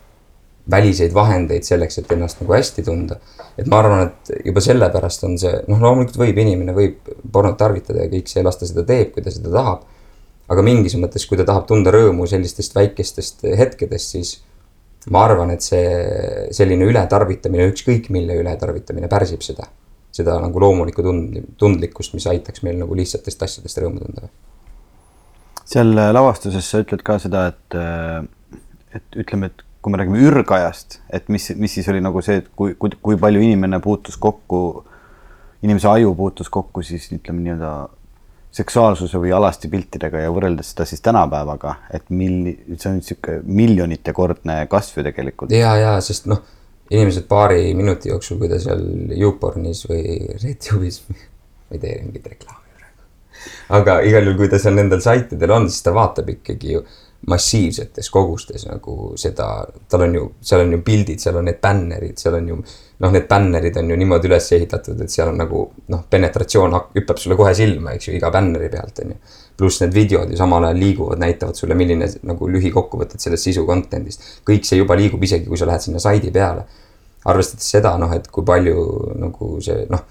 väliseid vahendeid selleks, et ennast nagu hästi tunda. et ma arvan, et juba sellepärast on see, noh, loomulikult võib inimene võib pornot tarvitada ja kõik see, las ta seda teeb, kui ta seda tahab. aga mingis mõttes, kui ta tahab tunda rõõmu sellistest väikestest hetkedest, siis ma arvan, et see selline ületarvitamine, ükskõik mille ületarvitamine pärsib seda seda nagu loomulikku tund-, tundlikkust, mis aitaks meil nagu lihtsatest asjadest rõõmu tunda. seal äh, lavastuses sa ütled ka seda, et, äh, et ütleme, et kui me räägime ürgajast, et mis, mis siis oli nagu see, et kui, kui, kui palju inimene puutus kokku, inimese aju puutus kokku siis ütleme nii-öelda seksuaalsuse või alasti piltidega ja võrreldes seda siis tänapäevaga, et milli-, see on niisugune miljonite-kordne kasv ju tegelikult. ja, ja sest noh, inimesed paari minuti jooksul, kui ta seal YouPornis või RedTube'is, [laughs] ma ei tee mingit reklaami praegu. aga igal juhul, kui ta seal nendel saitidel on, siis ta vaatab ikkagi ju massiivsetes kogustes nagu seda, tal on ju, seal on ju pildid, seal on need bännerid, seal on ju noh, need bännerid on ju niimoodi üles ehitatud, et seal on nagu noh, penetratsioon hüppab sulle kohe silma, eks ju, iga bänneri pealt on ju. Pluss need videod ju samal ajal liiguvad, näitavad sulle, milline nagu lühikokkuvõtted sellest sisu content'ist. kõik see juba liigub, isegi kui sa lähed sinna saidi peale. arvestades seda noh, et kui palju nagu see noh,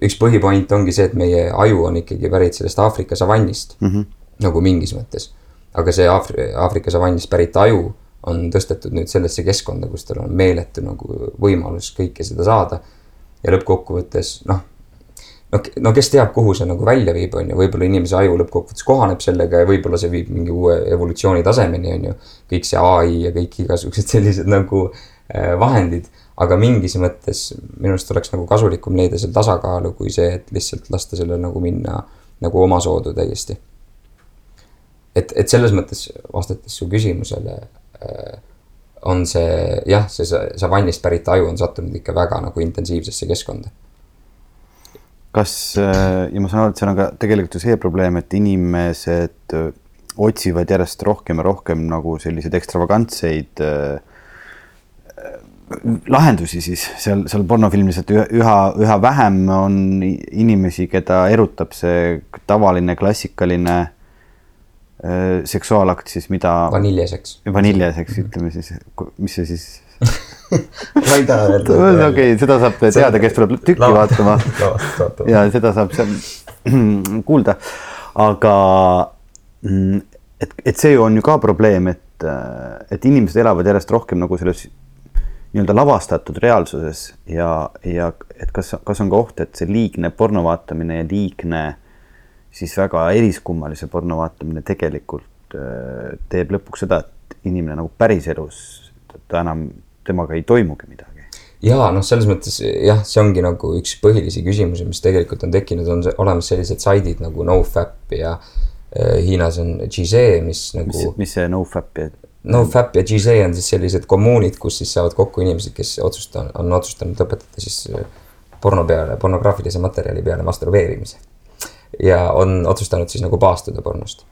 üks põhipoint ongi see, et meie aju on ikkagi pärit sellest Aafrika savannist mm. -hmm. nagu mingis mõttes aga see Aafri-, Aafrika savannist pärit aju on tõstetud nüüd sellesse keskkonda, kus tal on meeletu nagu võimalus kõike seda saada. ja lõppkokkuvõttes noh, no, no kes teab, kuhu see nagu välja viib, on ju, võib-olla inimese aju lõppkokkuvõttes kohaneb sellega ja võib-olla see viib mingi uue evolutsiooni tasemeni, on ju. kõik see ai ja kõik igasugused [laughs] sellised nagu äh, vahendid, aga mingis mõttes minu arust oleks nagu kasulikum leida seal tasakaalu, kui see, et lihtsalt lasta sellel nagu minna nagu omasoodu täiesti et, et selles mõttes vastates su küsimusele äh, on see jah, see savannist pärit aju on sattunud ikka väga nagu intensiivsesse keskkonda. Kas äh, ja ma saan aru, et seal on ka tegelikult ju see probleem, et inimesed äh, otsivad järjest rohkem ja rohkem nagu selliseid ekstravagantseid lahendusi siis seal, seal pornofilmis, et üha, üha vähem on inimesi, keda erutab see tavaline klassikaline Äh, seksuaalakt siis, mida. vaniljeseks. vaniljeseks, ütleme siis, mis see siis [laughs] [laughs] ma ei taha öelda. okei okay,, seda saab teada, kes tuleb tükki Lava. vaatama. [laughs] ja seda saab seal [clears throat] kuulda, aga mm, et, et see on ju ka probleem, et, et inimesed elavad järjest rohkem nagu selles nii-öelda lavastatud reaalsuses ja, ja et kas, kas on ka oht, et see liigne porno vaatamine ja liigne äh, siis väga eriskummalise porno vaatamine tegelikult äh, teeb lõpuks seda, et inimene nagu päriselus, ta enam, temaga ei toimugi midagi. ja noh, selles mõttes jah, see ongi nagu üks põhilisi küsimusi, mis tegelikult on tekkinud, on olemas sellised saidid nagu NoFap ja äh, Hiinas on Gze, mis nagu. mis, mis see NoFap ja? NoFap ja Gze on siis sellised kommuunid, kus siis saavad kokku inimesed, kes otsustanud, on otsustanud lõpetada siis äh, porno peale, pornograafilise materjali peale masturbeerimise ja on otsustanud siis nagu paastuda pornost.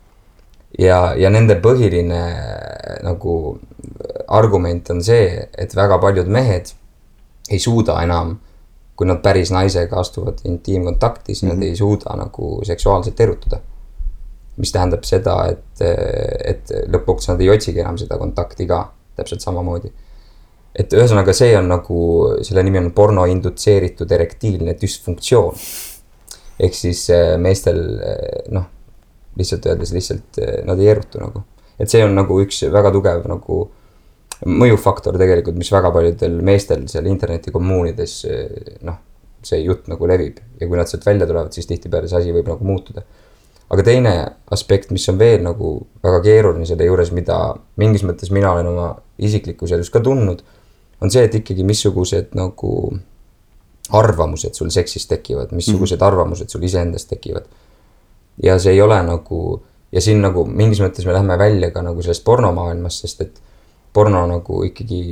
Ja, ja nende põhiline nagu argument on see, et väga paljud mehed ei suuda enam, kui nad päris naisega astuvad intiimkontakti, siis mm -hmm. nad mhm. ei suuda nagu seksuaalselt erutuda. mis tähendab seda, et, et lõpuks nad ei otsigi enam seda kontakti ka täpselt samamoodi et ühesõnaga, see on nagu, selle nimi on porno indutseeritud erektiilne düsfunktsioon ehk siis äh, meestel äh, noh, lihtsalt öeldes lihtsalt äh, nad ei erutu nagu. et see on nagu üks väga tugev nagu mõjufaktor tegelikult, mis väga paljudel meestel seal internetikommuunides noh, see jutt nagu levib ja kui nad sealt välja tulevad, siis tihtipeale see asi võib nagu muutuda. aga teine aspekt, mis on veel nagu väga keeruline selle juures, mida mingis mõttes mina olen oma isiklikus elus ka tundnud, on see, et ikkagi missugused nagu arvamused sul seksist tekivad, missugused mm -hmm. arvamused sul iseendast tekivad. Ja see ei ole nagu ja siin nagu mingis mõttes me läheme välja ka nagu sellest pornomaailmast, sest et porno nagu ikkagi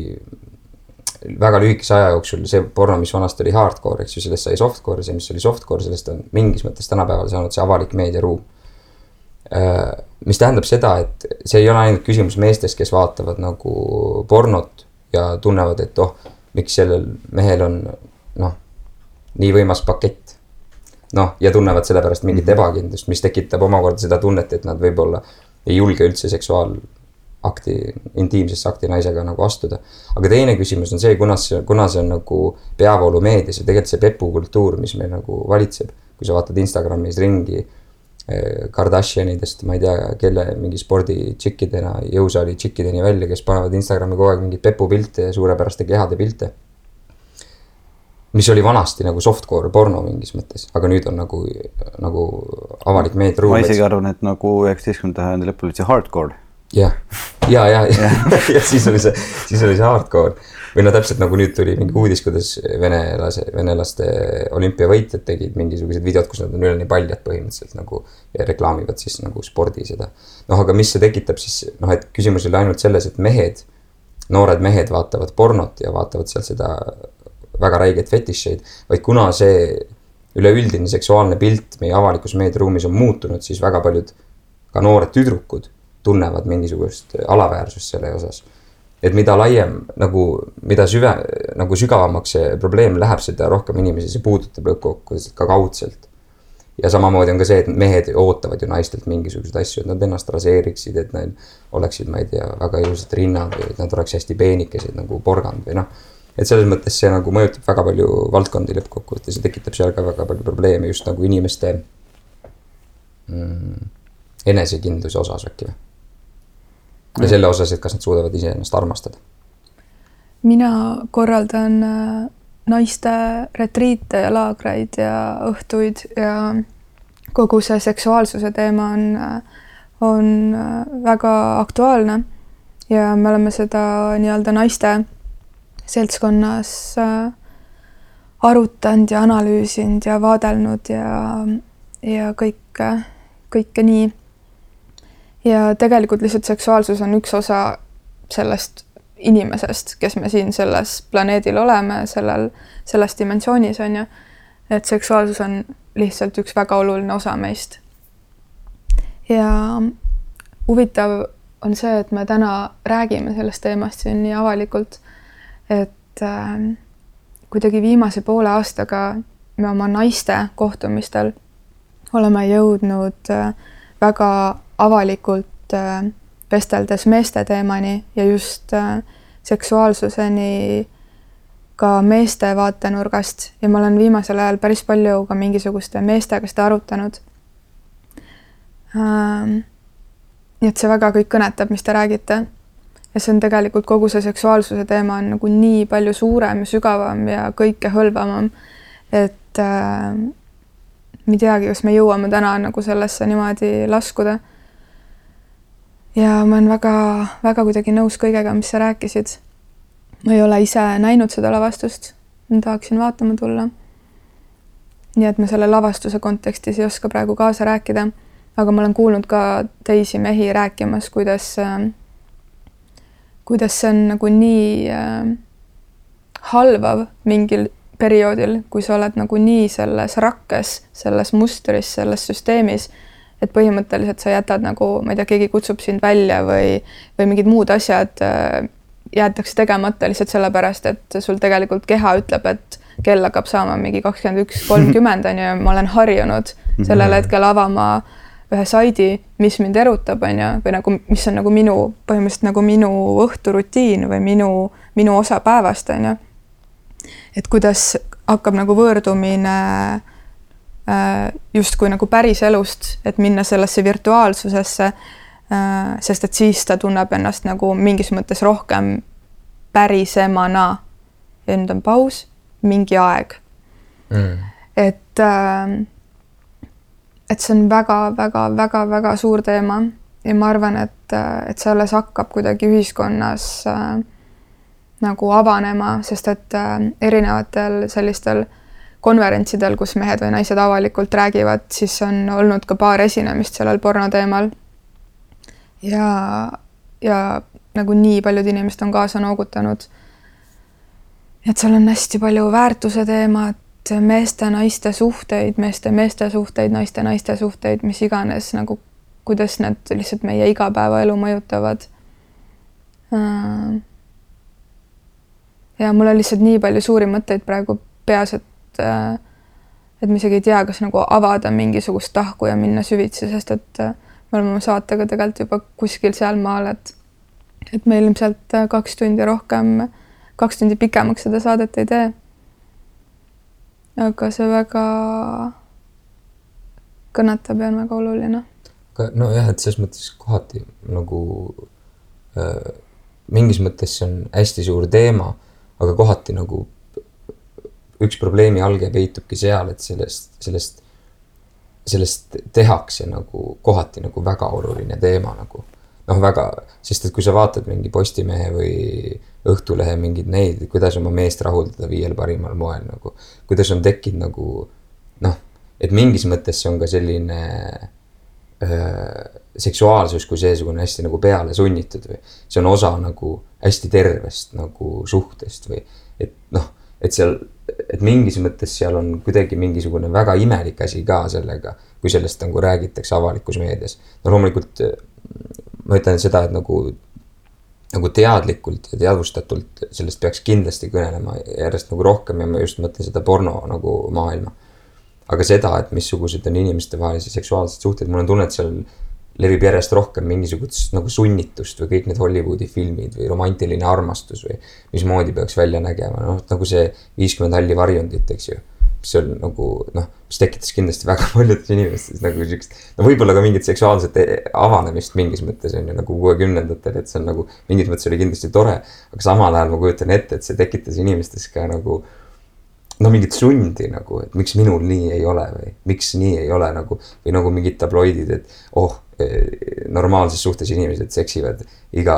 väga lühikese aja jooksul see porno, mis vanasti oli hardcore, eks ju, sellest sai softcore, see, mis oli softcore, sellest on mingis mõttes tänapäeval saanud see avalik meediaruum. Äh, mis tähendab seda, et see ei ole ainult küsimus meestest, kes vaatavad nagu pornot ja tunnevad, et oh, miks sellel mehel on noh nii võimas pakett. Noh, ja tunnevad selle pärast mingit mhm. ebakindlust, mis tekitab omakorda seda tunnet, et nad võib-olla ei julge üldse seksuaalakti, intiimsesse akti naisega nagu astuda. aga teine küsimus on see, kuna see, kuna see on nagu peavoolumeedias ja tegelikult see pepukultuur, mis meil nagu valitseb. kui sa vaatad Instagramis ringi eh, Kardashianidest, ma ei tea, kelle mingi spordi tšikkidena, jõusaali tšikkideni välja, kes panevad Instagrami kogu aeg mingeid pepupilte ja suurepäraste kehade pilte mis oli vanasti nagu softcore porno mingis mõttes, aga nüüd on nagu, nagu avalik meediaruum. ma isegi arvan, et nagu üheksateistkümnenda sajandi lõpul oli see hardcore. jah ja, ja, ja, [laughs] ja siis oli see, siis oli see hardcore või no täpselt nagu nüüd tuli mingi uudis, kuidas venelase, venelaste olümpiavõitjad tegid mingisugused videod, kus nad on üleni paljad põhimõtteliselt nagu. ja reklaamivad siis nagu spordi seda. noh, aga mis see tekitab siis noh, et küsimus ei ole ainult selles, et mehed, noored mehed vaatavad pornot ja vaatavad seal seda väga räigeid fetišeid, vaid kuna see üleüldine seksuaalne pilt meie avalikus meediaruumis on muutunud, siis väga paljud ka noored tüdrukud tunnevad mingisugust alaväärsust selle osas et mida laiem nagu, mida süve, nagu sügavamaks see probleem läheb, seda rohkem inimesi see puudutab lõppkokkuvõttes ka kaudselt. ja samamoodi on ka see, et mehed ootavad ju naistelt mingisuguseid asju, et nad ennast raseeriksid, et neil oleksid, ma ei tea, väga ilusad rinnad või et nad oleks hästi peenikesed nagu porgand või noh. Et selles mõttes see nagu mõjutab väga palju valdkondi lõppkokkuvõttes ja tekitab seal ka väga palju probleeme just nagu inimeste mm, enesekindluse osas äkki või? Ja selle osas, et kas nad suudavad iseennast armastada? mina korraldan äh, naiste retriite ja laagreid ja õhtuid ja kogu see seksuaalsuse teema on, äh, on äh, väga aktuaalne. Ja me oleme seda nii-öelda naiste seltskonnas arutanud ja analüüsinud ja vaadelnud ja, ja kõike, kõike nii ja tegelikult lihtsalt seksuaalsus on üks osa sellest inimesest, kes me siin selles planeedil oleme, sellel, selles dimensioonis on ju. et seksuaalsus on lihtsalt üks väga oluline osa meist. ja huvitav on see, et me täna räägime sellest teemast siin nii avalikult, et äh, kuidagi viimase poole aastaga me oma naiste kohtumistel oleme jõudnud äh, väga avalikult äh, vesteldes meeste teemani ja just äh, seksuaalsuseni ka meeste vaatenurgast ja ma olen viimasel ajal päris palju ka mingisuguste meestega seda arutanud ähm,. nii et see väga kõik kõnetab, mis te räägite. Ja see on tegelikult kogu see seksuaalsuse teema on nagu nii palju suurem ja sügavam ja kõikehõlvavam, et äh, ma ei teagi, kas me jõuame täna nagu sellesse niimoodi laskuda ja ma olen väga-väga kuidagi nõus kõigega, mis sa rääkisid. ma ei ole ise näinud seda lavastust, ma tahaksin vaatama tulla. nii et ma selle lavastuse kontekstis ei oska praegu kaasa rääkida, aga ma olen kuulnud ka teisi mehi rääkimas, kuidas, kuidas see on nagu nii äh, halvav mingil perioodil, kui sa oled nagu nii selles rakkes, selles mustris, selles süsteemis et põhimõtteliselt sa jätad nagu, ma ei tea, keegi kutsub sind välja või, või mingid muud asjad äh, jäetakse tegemata lihtsalt sellepärast, et sul tegelikult keha ütleb, et kell hakkab saama mingi kakskümmend üks, kolmkümmend on ju, ma olen harjunud sellel mhm. hetkel avama ühe saidi, mis mind erutab, on ju, või nagu, mis on nagu minu, põhimõtteliselt nagu minu õhturutiin või minu, minu osa päevast, on ju. et kuidas hakkab nagu võõrdumine äh, justkui nagu päriselust, et minna sellesse virtuaalsusesse. Äh, sest et siis ta tunneb ennast nagu mingis mõttes rohkem pärisemana. ja nüüd on paus, mingi aeg mm.. et, äh, et see on väga-väga-väga-väga suur teema ja ma arvan, et, et see alles hakkab kuidagi ühiskonnas äh, nagu avanema, sest et äh, erinevatel sellistel konverentsidel, kus mehed või naised avalikult räägivad, siis on olnud ka paar esinemist sellel porno teemal. ja, ja nagu nii paljud inimesed on kaasa noogutanud. et seal on hästi palju väärtuse teemat, meeste-naiste suhteid, meeste-meeste suhteid, naiste-naiste suhteid, mis iganes nagu, kuidas need lihtsalt meie igapäevaelu mõjutavad. Äh, ja mul on lihtsalt nii palju suuri mõtteid praegu peas, et et äh, et ma isegi ei tea, kas nagu avada mingisugust tahku ja minna süvitsi, sest et äh, me oleme oma saatega tegelikult juba kuskil sealmaal, et et me ilmselt kaks tundi rohkem, kaks tundi pikemaks seda saadet ei tee. Aga see väga kõnetab ja on väga oluline. nojah, et selles mõttes kohati nagu äh, mingis mõttes see on hästi suur teema, aga kohati nagu üks probleemi alge peitubki seal, et sellest, sellest, sellest tehakse nagu kohati nagu väga oluline teema nagu. noh, väga, sest et kui sa vaatad mingi Postimehe või Õhtulehe mingeid neid, kuidas oma meest rahuldada viiel parimal moel nagu. kuidas on tekkinud nagu noh, et mingis mõttes see on ka selline öö, seksuaalsus kui seesugune hästi nagu peale sunnitud või. see on osa nagu hästi tervest nagu suhtest või et noh, et seal, et mingis mõttes seal on kuidagi mingisugune väga imelik asi ka sellega, kui sellest nagu räägitakse avalikus meedias. no loomulikult ma ütlen seda, et nagu, nagu teadlikult ja teadvustatult sellest peaks kindlasti kõnelema järjest nagu rohkem ja ma just mõtlen seda porno nagu maailma. aga seda, et missugused on inimestevahelised seksuaalsed suhted, mul on tunne, et seal levib järjest rohkem mingisugust nagu sunnitust või kõik need Hollywoodi filmid või romantiline armastus või mismoodi peaks välja nägema, noh nagu see viiskümmend halli varjundit, eks ju mis on nagu noh, mis tekitas kindlasti väga [laughs] paljudes inimestes nagu siukest. no võib-olla ka mingit seksuaalset e-, avanemist mingis mõttes on ju nagu kuuekümnendatel, et see on nagu mingis mõttes oli kindlasti tore. aga samal ajal ma kujutan ette, et see tekitas inimestes ka nagu no mingit sundi nagu, et miks minul nii ei ole või miks nii ei ole nagu või nagu mingid tabloidid, et oh normaalses suhtes inimesed seksivad iga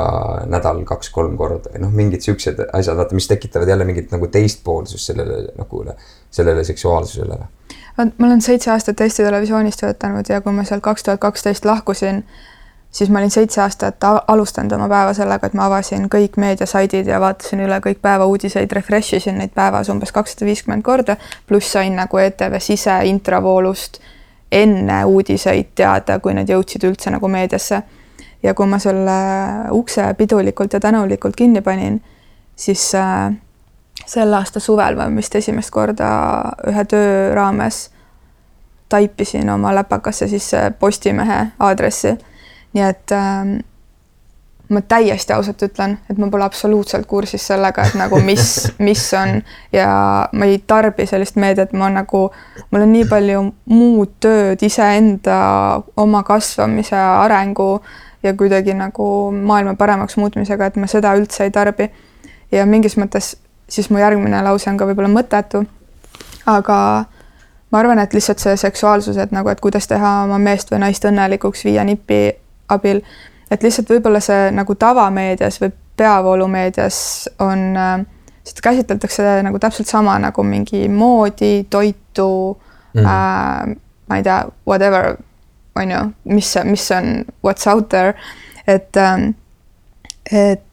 nädal kaks-kolm korda noh, mingid siuksed asjad, vaata, mis tekitavad jälle mingit nagu teistpoolsust sellele nagu, sellele seksuaalsusele. vot ma olen seitse aastat Eesti Televisioonis töötanud ja kui ma sealt kaks tuhat kaksteist lahkusin, siis ma olin seitse aastat alustanud oma päeva sellega, et ma avasin kõik meediasaidid ja vaatasin üle kõik päeva uudiseid, refresh isin neid päevas umbes kakssada viiskümmend korda, pluss sain nagu ETV sise intravoolust enne uudiseid teada, kui need jõudsid üldse nagu meediasse. ja kui ma selle ukse pidulikult ja tänulikult kinni panin, siis äh, selle aasta suvel ma vist esimest korda ühe töö raames taipisin oma läpakasse sisse Postimehe aadressi. nii et äh, ma täiesti ausalt ütlen, et ma pole absoluutselt kursis sellega, et nagu mis, [laughs] mis on ja ma ei tarbi sellist meediat, ma nagu, mul on nii palju muud tööd iseenda oma kasvamise, arengu ja kuidagi nagu maailma paremaks muutmisega, et ma seda üldse ei tarbi. ja mingis mõttes siis mu järgmine lause on ka võib-olla mõttetu. aga ma arvan, et lihtsalt see seksuaalsus, et nagu, et kuidas teha oma meest või naist õnnelikuks viie nipi abil et lihtsalt võib-olla see nagu tavameedias või peavoolumeedias on, äh, seda käsitletakse nagu täpselt sama nagu mingi moodi, toitu mm., äh, ma ei tea, whatever, on ju, mis, mis on what's out there, et äh,, et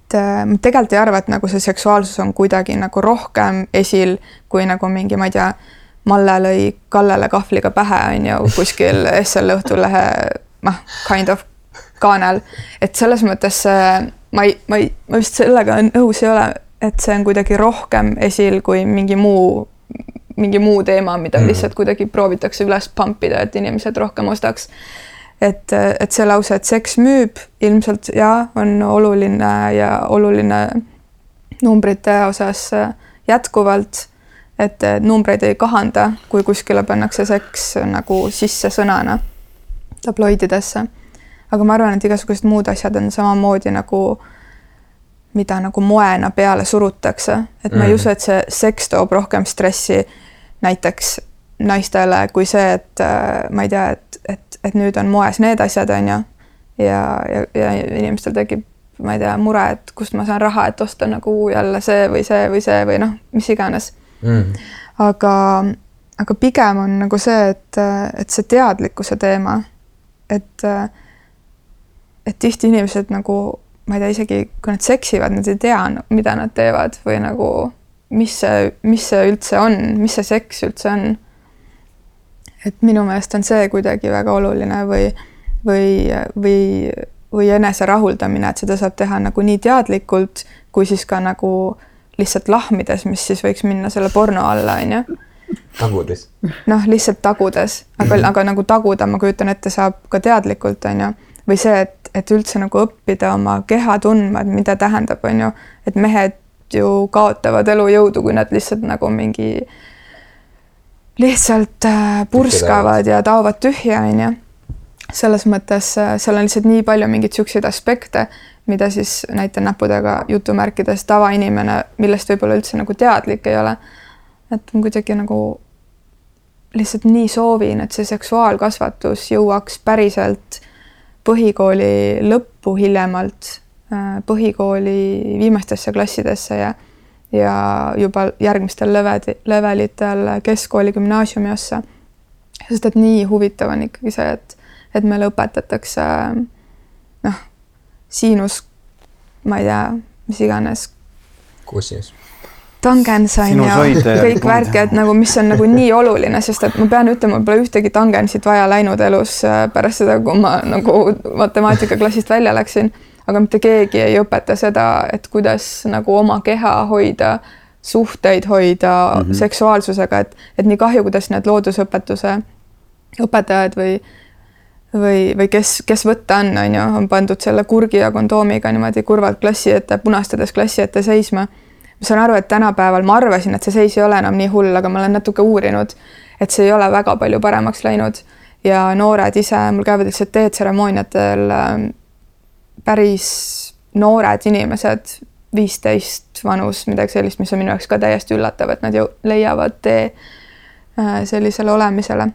ma tegelikult ei arva, et nagu see seksuaalsus on kuidagi nagu rohkem esil kui nagu mingi, ma ei tea, Malle lõi Kallele kahvliga pähe, on ju, kuskil [laughs] SL Õhtulehe, noh, kind of kaanel. et selles mõttes äh, ma ei, ma ei, ma vist sellega nõus ei ole, et see on kuidagi rohkem esil kui mingi muu, mingi muu teema, mida mm. lihtsalt kuidagi proovitakse üles pumpida, et inimesed rohkem ostaks. et, et see lause, et seks müüb, ilmselt jaa, on oluline ja oluline numbrite osas äh, jätkuvalt et numbreid ei kahanda, kui kuskile pannakse seks nagu sisse sõnana tabloididesse aga ma arvan, et igasugused muud asjad on samamoodi nagu, mida nagu moena peale surutakse, et ma mm. ei usu, et see seks toob rohkem stressi näiteks naistele kui see, et äh, ma ei tea, et, et, et nüüd on moes need asjad, on ju. ja, ja, ja inimestel tekib, ma ei tea, mure, et kust ma saan raha, et osta nagu jälle see või see või see või noh, mis iganes mm.. aga, aga pigem on nagu see, et, et see teadlikkuse teema, et äh, et tihti inimesed nagu, ma ei tea, isegi kui nad seksivad, nad ei tea, mida nad teevad või nagu mis see, mis see üldse on, mis see seks üldse on. et minu meelest on see kuidagi väga oluline või, või, või, või enese rahuldamine, et seda saab teha nagu nii teadlikult kui siis ka nagu lihtsalt lahmides, mis siis võiks minna selle porno alla, on ju tagudes. noh, lihtsalt tagudes, aga, aga nagu taguda, ma kujutan ette, saab ka teadlikult, on ju. või see, et et üldse nagu õppida oma keha tundma, et mida tähendab, on ju, et mehed ju kaotavad elujõudu, kui nad lihtsalt nagu mingi lihtsalt äh, purskavad ja taovad tühja, on ju. selles mõttes äh, seal on lihtsalt nii palju mingeid siukseid aspekte, mida siis näitan näppudega jutumärkides tavainimene, millest võib-olla üldse nagu teadlik ei ole. et ma kuidagi nagu lihtsalt nii soovin, et see seksuaalkasvatus jõuaks päriselt põhikooli lõppu hiljemalt, põhikooli viimastesse klassidesse ja ja juba järgmistel level, levelitel keskkooli, gümnaasiumi ossa. sest et nii huvitav on ikkagi see, et, et meile õpetatakse noh, siinus, ma ei tea, mis iganes. kosinus tangens on ju, kõik värk, et nagu, mis on nagu nii oluline, sest et ma pean ütlema, pole ühtegi tangensit vaja läinud elus äh, pärast seda, kui ma nagu matemaatikaklassist välja läksin. aga mitte keegi ei õpeta seda, et kuidas nagu oma keha hoida, suhteid hoida mm -hmm. seksuaalsusega, et, et nii kahju, kuidas need loodusõpetuse õpetajad või või, või kes, kes võtta on, on ju, on pandud selle kurgi ja kondoomiga niimoodi kurvalt klassi ette, punastades klassi ette seisma ma saan aru, et tänapäeval ma arvasin, et see seis ei ole enam nii hull, aga ma olen natuke uurinud, et see ei ole väga palju paremaks läinud ja noored ise, mul käivad lihtsalt teetseremooniatel ähm, päris noored inimesed, viisteist vanus, midagi sellist, mis on minu jaoks ka täiesti üllatav, et nad ju leiavad tee äh, sellisele olemisele.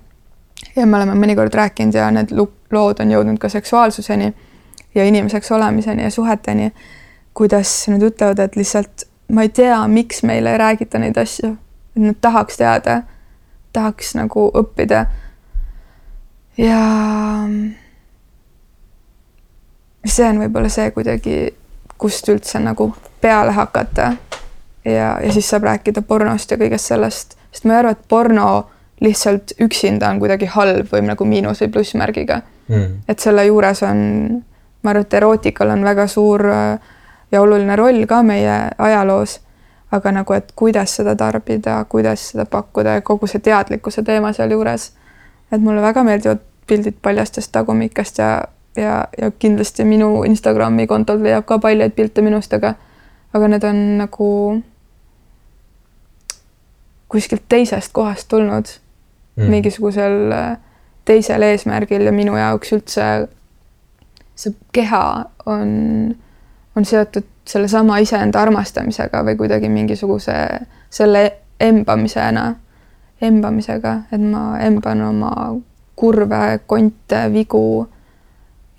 ja me oleme mõnikord rääkinud ja need lood on jõudnud ka seksuaalsuseni ja inimeseks olemiseni ja suheteni, kuidas nad ütlevad, et lihtsalt ma ei tea, miks meile ei räägita neid asju, et nad tahaks teada, tahaks nagu õppida. ja see on võib-olla see kuidagi, kust üldse nagu peale hakata. ja, ja siis saab rääkida pornost ja kõigest sellest, sest ma ei arva, et porno lihtsalt üksinda on kuidagi halb või nagu miinus või plussmärgiga mm.. et selle juures on, ma arvan, et erootikal on väga suur äh, ja oluline roll ka meie ajaloos. aga nagu, et kuidas seda tarbida, kuidas seda pakkuda ja kogu see teadlikkuse teema sealjuures. et mulle väga meeldivad pildid paljastest tagumikest ja, ja, ja kindlasti minu Instagrami kontol leiab ka paljaid pilte minust, aga, aga need on nagu kuskilt teisest kohast tulnud mm. mingisugusel äh, teisel eesmärgil ja minu jaoks üldse see keha on on seotud sellesama iseenda armastamisega või kuidagi mingisuguse selle embamisena, embamisega, et ma emban oma kurve, konte, vigu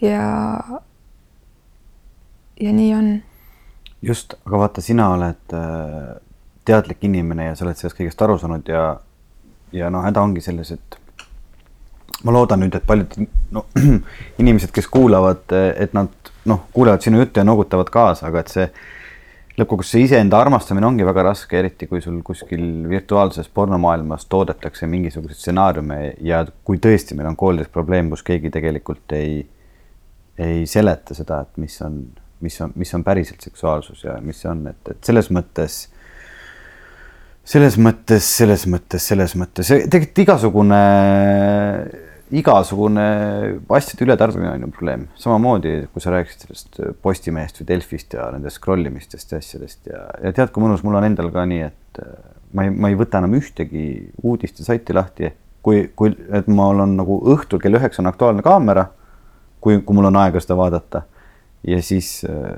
ja, ja nii on. just, aga vaata, sina oled äh, teadlik inimene ja sa oled sellest kõigest aru saanud ja, ja noh, häda ongi selles, et ma loodan nüüd, et paljud no, [clears throat] inimesed, kes kuulavad, et nad noh, kuulevad sinu juttu ja noogutavad kaasa, aga et see lõppkokkuvõttes see iseenda armastamine ongi väga raske, eriti kui sul kuskil virtuaalses pornomaailmas toodetakse mingisuguseid stsenaariume ja kui tõesti meil on koolides probleem, kus keegi tegelikult ei, ei seleta seda, et mis on, mis on, mis on päriselt seksuaalsus ja mis see on, et, et selles mõttes selles mõttes, selles mõttes, selles mõttes, tegelikult igasugune igasugune asjade ületarbimine on ju probleem, samamoodi kui sa rääkisid sellest Postimehest või Delfist ja nendest scroll imistest ja asjadest ja, ja tead, kui mõnus mul on endal ka nii, et äh, ma ei, ma ei võta enam ühtegi uudistesaiti lahti, kui, kui, et mul on nagu õhtul kell üheksa on Aktuaalne Kaamera, kui, kui mul on aega seda vaadata. Ja siis äh,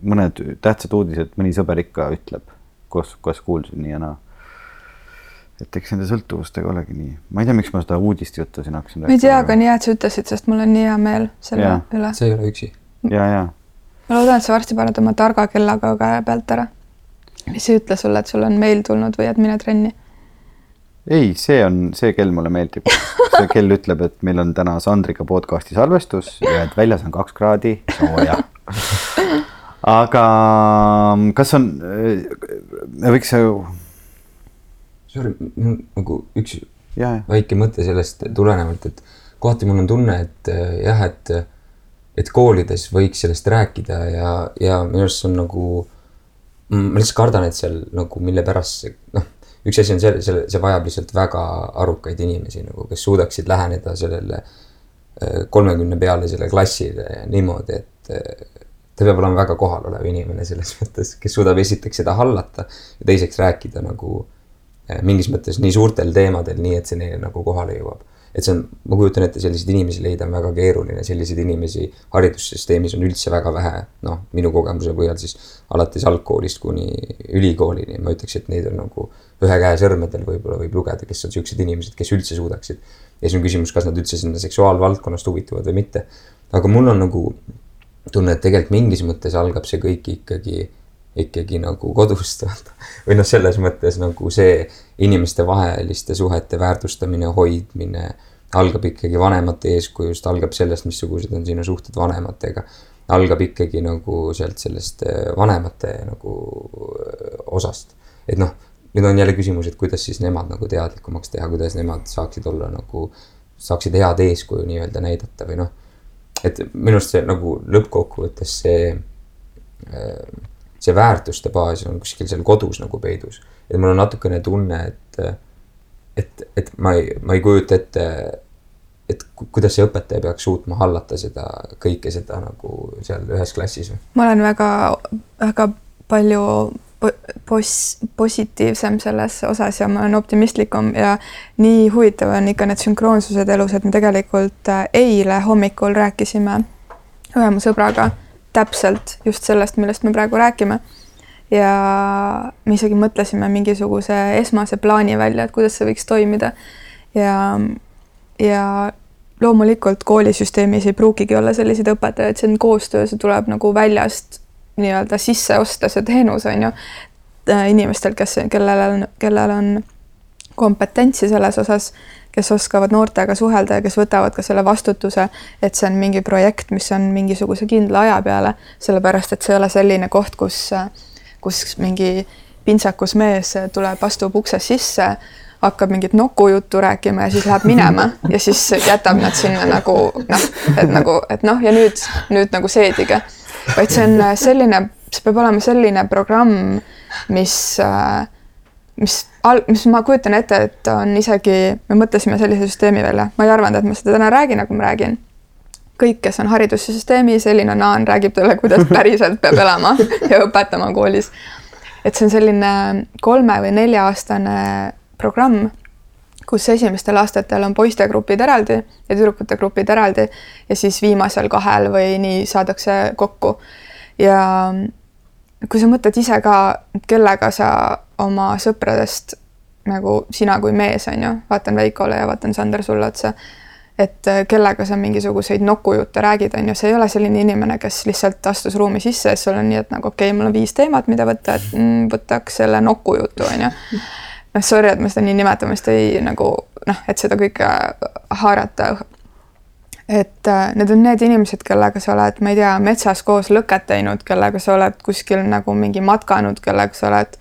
mõned tähtsad uudised mõni sõber ikka ütleb, kus, kus kuulsin nii ja naa et eks nende sõltuvustega olegi nii, ma ei tea, miks ma seda uudist juttu siin hakkasin ma ei tea, aga nii hea, et sa ütlesid, sest mul on nii hea meel selle ja. üle. sa ei ole üksi. ja, ja. ma loodan, et sa varsti paned oma targa kellaga käe pealt ära. mis ei ütle sulle, et sul on meil tulnud või et mine trenni. ei, see on, see kell mulle meeldib. see [laughs] kell ütleb, et meil on täna Sandriga podcast'i salvestus ja et väljas on kaks kraadi sooja [laughs] aga kas on, me võiks sorry, mul nagu üks ja, ja. väike mõte sellest tulenevalt, et kohati mul on tunne, et äh, jah, et, et koolides võiks sellest rääkida ja, ja minu arust see on nagu, ma lihtsalt kardan, et seal nagu mille pärast see, noh, üks asi on see, selle, see vajab lihtsalt väga arukaid inimesi nagu, kes suudaksid läheneda sellele äh, kolmekümne pealisele klassile niimoodi, et äh, ta peab olema väga kohalolev inimene selles mõttes, kes suudab esiteks seda hallata ja teiseks rääkida nagu Eh, mingis mõttes nii suurtel teemadel, nii et see neile nagu kohale jõuab. et see on, ma kujutan ette, selliseid inimesi leida on väga keeruline, selliseid inimesi haridussüsteemis on üldse väga vähe. noh, minu kogemuse põhjal siis alates algkoolist kuni ülikoolini, ma ütleks, et neid on nagu ühe käe sõrmedel võib-olla võib lugeda, kes on siuksed inimesed, kes üldse suudaksid. ja siis on küsimus, kas nad üldse sinna seksuaalvaldkonnast huvituvad või mitte. aga mul on nagu tunne, et tegelikult mingis mõttes algab see kõik ikkagi, ikkagi nagu kodust vaata. [laughs] või noh, selles mõttes nagu see inimestevaheliste suhete väärtustamine, hoidmine algab ikkagi vanemate eeskujust, algab sellest, missugused on sinu suhted vanematega. algab ikkagi nagu sealt sellest eh, vanemate nagu eh, osast, et noh nüüd on jälle küsimus, et kuidas siis nemad nagu teadlikumaks teha, kuidas nemad saaksid olla nagu, saaksid head eeskuju nii-öelda näidata või noh. et minu arust see nagu lõppkokkuvõttes see, see väärtuste baas on kuskil seal kodus nagu peidus. et mul on natukene tunne, et, et, et ma ei, ma ei kujuta ette, et kuidas see õpetaja peaks suutma hallata seda kõike seda nagu seal ühes klassis või? ma olen väga, väga palju pos-, positiivsem selles osas ja ma olen optimistlikum ja nii huvitav on ikka need sünkroonsused elus, et me tegelikult äh, eile hommikul rääkisime ühe mu sõbraga täpselt just sellest, millest me praegu räägime. ja me isegi mõtlesime mingisuguse esmase plaani välja, et kuidas see võiks toimida. ja, ja loomulikult koolisüsteemis ei pruugigi olla selliseid õpetajaid, see on koostöö, see tuleb nagu väljast nii-öelda sisse osta see teenus on ju äh, inimestel, kes, kellel on, kellel on kompetentsi selles osas, kes oskavad noortega suhelda ja kes võtavad ka selle vastutuse, et see on mingi projekt, mis on mingisuguse kindla aja peale, sellepärast et see ei ole selline koht, kus, kus mingi pintsakus mees tuleb, astub uksest sisse, hakkab mingit nokujuttu rääkima ja siis läheb minema ja siis jätab nad sinna nagu noh, et nagu, et noh, ja nüüd, nüüd nagu seedige. Vaid see on selline, see peab olema selline programm, mis, äh, mis, mis ma kujutan ette, et on isegi, me mõtlesime sellise süsteemi välja, ma ei arvanud, et ma seda täna räägin, aga ma räägin. kõik, kes on haridussüsteemis, Elina Naan räägib teile, kuidas [laughs] päriselt peab elama ja õpetama koolis. et see on selline kolme või nelja-aastane programm kus esimestel aastatel on poistegrupid eraldi ja tüdrukute grupid eraldi ja siis viimasel kahel või nii saadakse kokku. ja kui sa mõtled ise ka, kellega sa oma sõpradest nagu sina kui mees on ju, vaatan Veikole ja vaatan Sander sulle otsa, et kellega sa mingisuguseid nokujutte räägid, on ju, see ei ole selline inimene, kes lihtsalt astus ruumi sisse ja sul on nii, et nagu okei okay,, mul on viis teemat, mida võtta, et mm, võtaks selle nokujutu, on ju noh, sorry, et ma seda nii nimetan, ma just ei nagu noh, et seda kõike haarata. Et äh, need on need inimesed, kellega sa oled, ma ei tea, metsas koos lõket teinud, kellega sa oled kuskil nagu mingi matkanud, kellega sa oled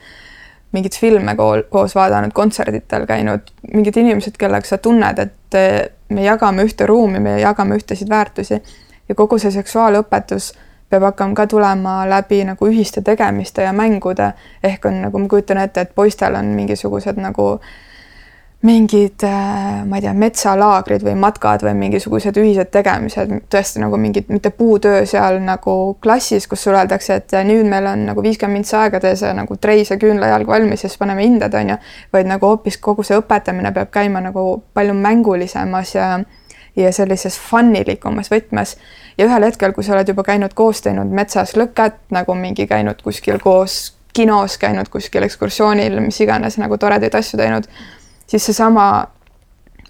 mingeid filme kool, koos vaadanud, kontserditel käinud, mingid inimesed, kellega sa tunned, et äh, me jagame ühte ruumi, me jagame ühtesid väärtusi. Ja kogu see seksuaalõpetus peab hakkama ka tulema läbi nagu ühiste tegemiste ja mängude, ehk on nagu ma kujutan ette, et poistel on mingisugused nagu mingid, äh, ma ei tea, metsalaagrid või matkad või mingisugused ühised tegemised, tõesti nagu mingid, mitte puutöö seal nagu klassis, kus sulle öeldakse, et nüüd meil on nagu viiskümmend mintsi aega, tee see nagu treis ja küünlajalg valmis ja siis paneme hinded, on ju, vaid nagu hoopis kogu see õpetamine peab käima nagu palju mängulisemas ja ja sellises funnilikumas võtmes. ja ühel hetkel, kui sa oled juba käinud koos, teinud metsas lõket nagu mingi käinud kuskil koos kinos, käinud kuskil ekskursioonil, mis iganes nagu toredaid asju teinud, siis seesama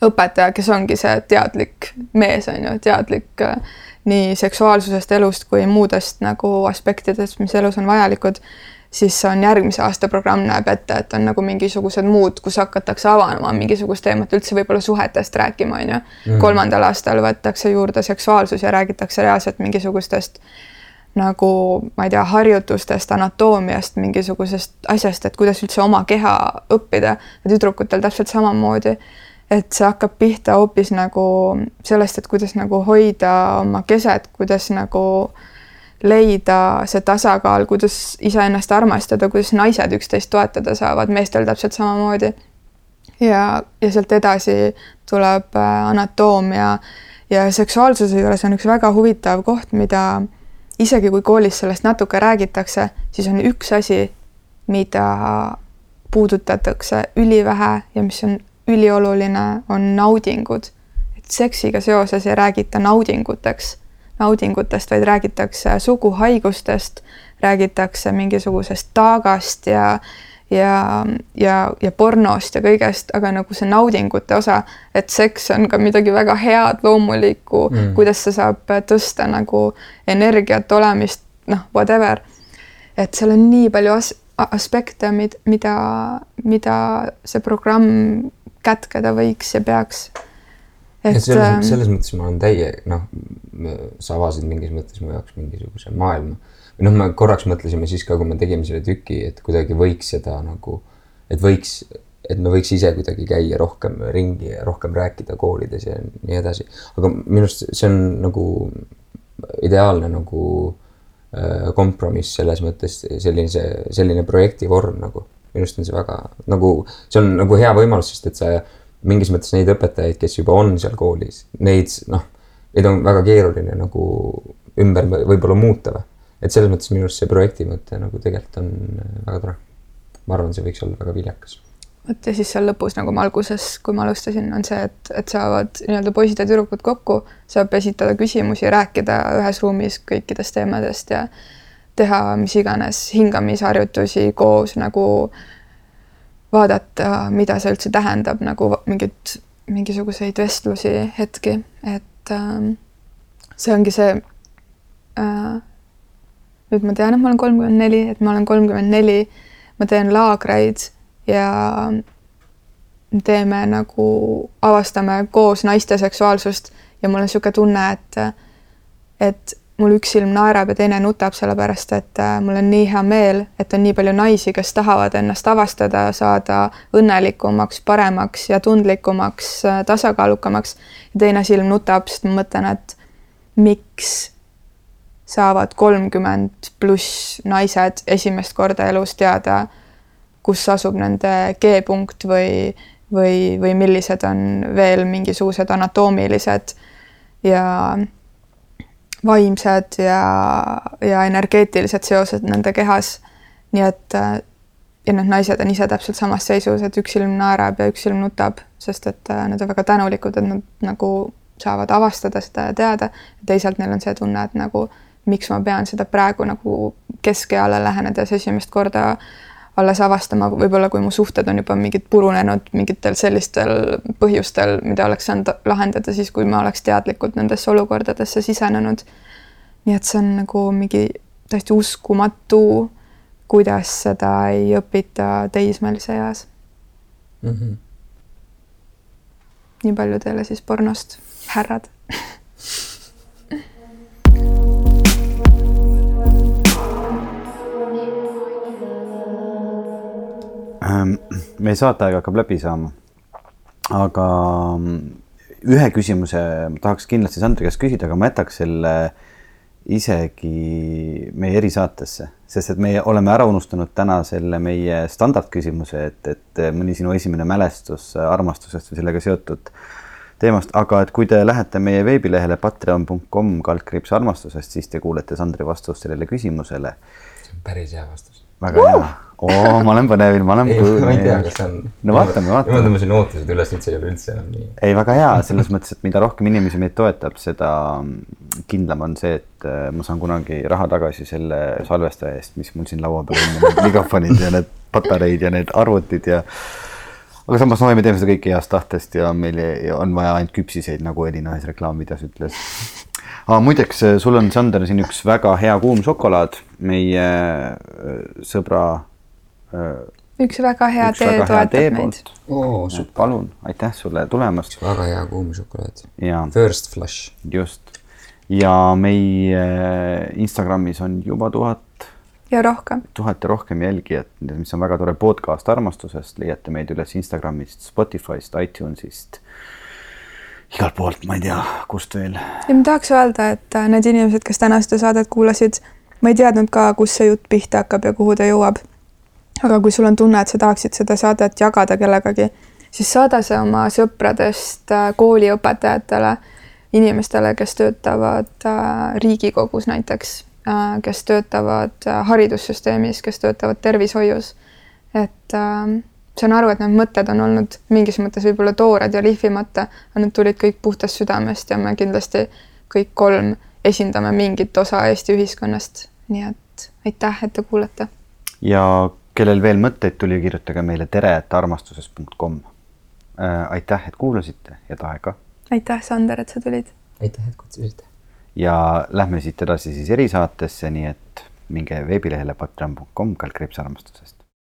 õpetaja, kes ongi see teadlik mees, on ju, teadlik äh, nii seksuaalsusest, elust kui muudest nagu aspektidest, mis elus on vajalikud siis on järgmise aasta programm näeb ette, et on nagu mingisugused muud, kus hakatakse avanema mingisugust teemat, üldse võib-olla suhetest rääkima, on ju. Mm. kolmandal aastal võetakse juurde seksuaalsus ja räägitakse reaalselt mingisugustest nagu ma ei tea, harjutustest, anatoomiast, mingisugusest asjast, et kuidas üldse oma keha õppida ja tüdrukutel täpselt samamoodi. et see hakkab pihta hoopis nagu sellest, et kuidas nagu hoida oma keset, kuidas nagu leida see tasakaal, kuidas iseennast armastada, kuidas naised üksteist toetada saavad, meestel täpselt samamoodi. ja, ja sealt edasi tuleb äh, anatoomia ja seksuaalsuse juures on üks väga huvitav koht, mida isegi kui koolis sellest natuke räägitakse, siis on üks asi, mida puudutatakse ülivähe ja mis on ülioluline, on naudingud. et seksiga seoses ei räägita naudinguteks naudingutest, vaid räägitakse suguhaigustest, räägitakse mingisugusest taagast ja ja, ja, ja pornost ja kõigest, aga nagu see naudingute osa, et seks on ka midagi väga head, loomulikku mm., kuidas see saab tõsta nagu energiat, olemist, noh, whatever. et seal on nii palju as aspekte, mid-, mida, mida see programm kätkeda võiks ja peaks. et selles, ähm, selles mõttes ma olen täie, noh, sa avasid mingis mõttes mu jaoks mingisuguse maailma. Või noh, me korraks mõtlesime siis ka, kui me tegime selle tüki, et kuidagi võiks seda nagu, et võiks, et me võiks ise kuidagi käia rohkem ringi ja rohkem rääkida koolides ja nii edasi. aga minu arust see on nagu ideaalne nagu äh, kompromiss selles mõttes sellise, selline projekti vorm nagu minu arust on see väga nagu, see on nagu hea võimalus, sest et sa mingis mõttes neid õpetajaid, kes juba on seal koolis, neid noh, neid on väga keeruline nagu ümber võib-olla muuta või. Et selles mõttes minu arust see projekti mõte nagu tegelikult on äh, väga tore. ma arvan, see võiks olla väga viljakas vot ja siis seal lõpus, nagu ma alguses, kui ma alustasin, on see, et, et saavad nii-öelda poisid ja tüdrukud kokku, saab esitada küsimusi, rääkida ühes ruumis kõikidest teemadest ja teha mis iganes hingamisharjutusi koos nagu vaadata, mida see üldse tähendab, nagu mingit, mingisuguseid vestlusi, hetki, et äh, see ongi see äh,. Nüüd ma tean, et ma olen kolmkümmend neli, et ma olen kolmkümmend neli, ma teen laagreid ja teeme nagu, avastame koos naiste seksuaalsust ja mul on niisugune tunne, et, et mul üks silm naerab ja teine nutab, sellepärast et äh, mul on nii hea meel, et on nii palju naisi, kes tahavad ennast avastada, saada õnnelikumaks, paremaks ja tundlikumaks, äh, tasakaalukamaks. ja teine silm nutab, sest ma mõtlen, et miks saavad kolmkümmend pluss naised esimest korda elus teada, kus asub nende G-punkt või, või, või millised on veel mingisugused anatoomilised ja vaimsed ja, ja energeetilised seosed nende kehas. nii et ja need naised on ise täpselt samas seisus, et üks silm naerab ja üks silm nutab, sest et äh, nad on väga tänulikud, et nad nagu saavad avastada seda ja teada. teisalt neil on see tunne, et nagu miks ma pean seda praegu nagu keskeale lähenedes esimest korda alles avastama, võib-olla kui mu suhted on juba mingid purunenud mingitel sellistel põhjustel, mida oleks saanud lahendada siis, kui ma oleks teadlikult nendesse olukordadesse sisenenud. nii et see on nagu mingi täiesti uskumatu, kuidas seda ei õpita teismelise eas mm. -hmm. nii palju teile siis pornost, härrad [laughs] meie saateaeg hakkab läbi saama. aga mm, ühe küsimuse tahaks kindlasti Sandri käest küsida, aga ma jätaks selle isegi meie erisaatesse, sest et meie oleme ära unustanud täna selle meie standardküsimuse, et, et mõni sinu esimene mälestus armastusest või sellega seotud teemast, aga et kui te lähete meie veebilehele patreon.com kaldkriips armastusest, siis te kuulete Sandri vastust sellele küsimusele. see on päris hea vastus. väga uh! Oo, ma olen põnevil, ma olen. ma ei tea, kas see on. no vaatame, vaatame. ma tõmbasin ootused üles, nüüd see ei ole üldse enam nii. ei, väga hea, selles mõttes, et mida rohkem inimesi meid toetab, seda kindlam on see, et äh, ma saan kunagi raha tagasi selle salvestaja eest, mis mul siin laua peal on, need mikrofonid ja need patareid ja need arvutid ja. aga samas no me teeme seda kõike heast tahtest ja meil on vaja ainult küpsiseid, nagu Elina ühes reklaamvideos ütles ah,. muideks, sul on, Sander, siin üks väga hea kuum šokolaad meie äh, sõbra Äh, üks väga hea üks tee väga toetab tee meid. oo, palun, aitäh sulle tulemast. väga hea kuum šokolaad. First flush. just ja meie Instagramis on juba tuhat. ja rohkem. tuhat ja rohkem jälgijat, mis on väga tore podcast armastusest, leiate meid üles Instagramist, Spotify'st, iTunes'ist igalt poolt, ma ei tea, kust veel. ja ma tahaks öelda, et äh, need inimesed, kes täna seda saadet kuulasid, ma ei teadnud ka, kus see jutt pihta hakkab ja kuhu ta jõuab aga kui sul on tunne, et sa tahaksid seda saadet jagada kellegagi, siis saada see oma sõpradest äh, kooliõpetajatele, inimestele, kes töötavad äh, Riigikogus näiteks, äh, kes töötavad haridussüsteemis, kes töötavad tervishoius. et saan aru, et need mõtted on olnud mingis mõttes võib-olla toored ja lihvimata, aga need tulid kõik puhtast südamest ja me kindlasti kõik kolm esindame mingit osa Eesti ühiskonnast. nii et aitäh, et te kuulate ja kellel veel mõtteid tuli, kirjutage meile tere, et armastuses.com. aitäh, et kuulasite ja Tahe ka. aitäh, Sander, et sa tulid. aitäh, et kutsusite. ja lähme siit edasi siis erisaatesse, nii et minge veebilehele patreon.com kaldkriips armastusest.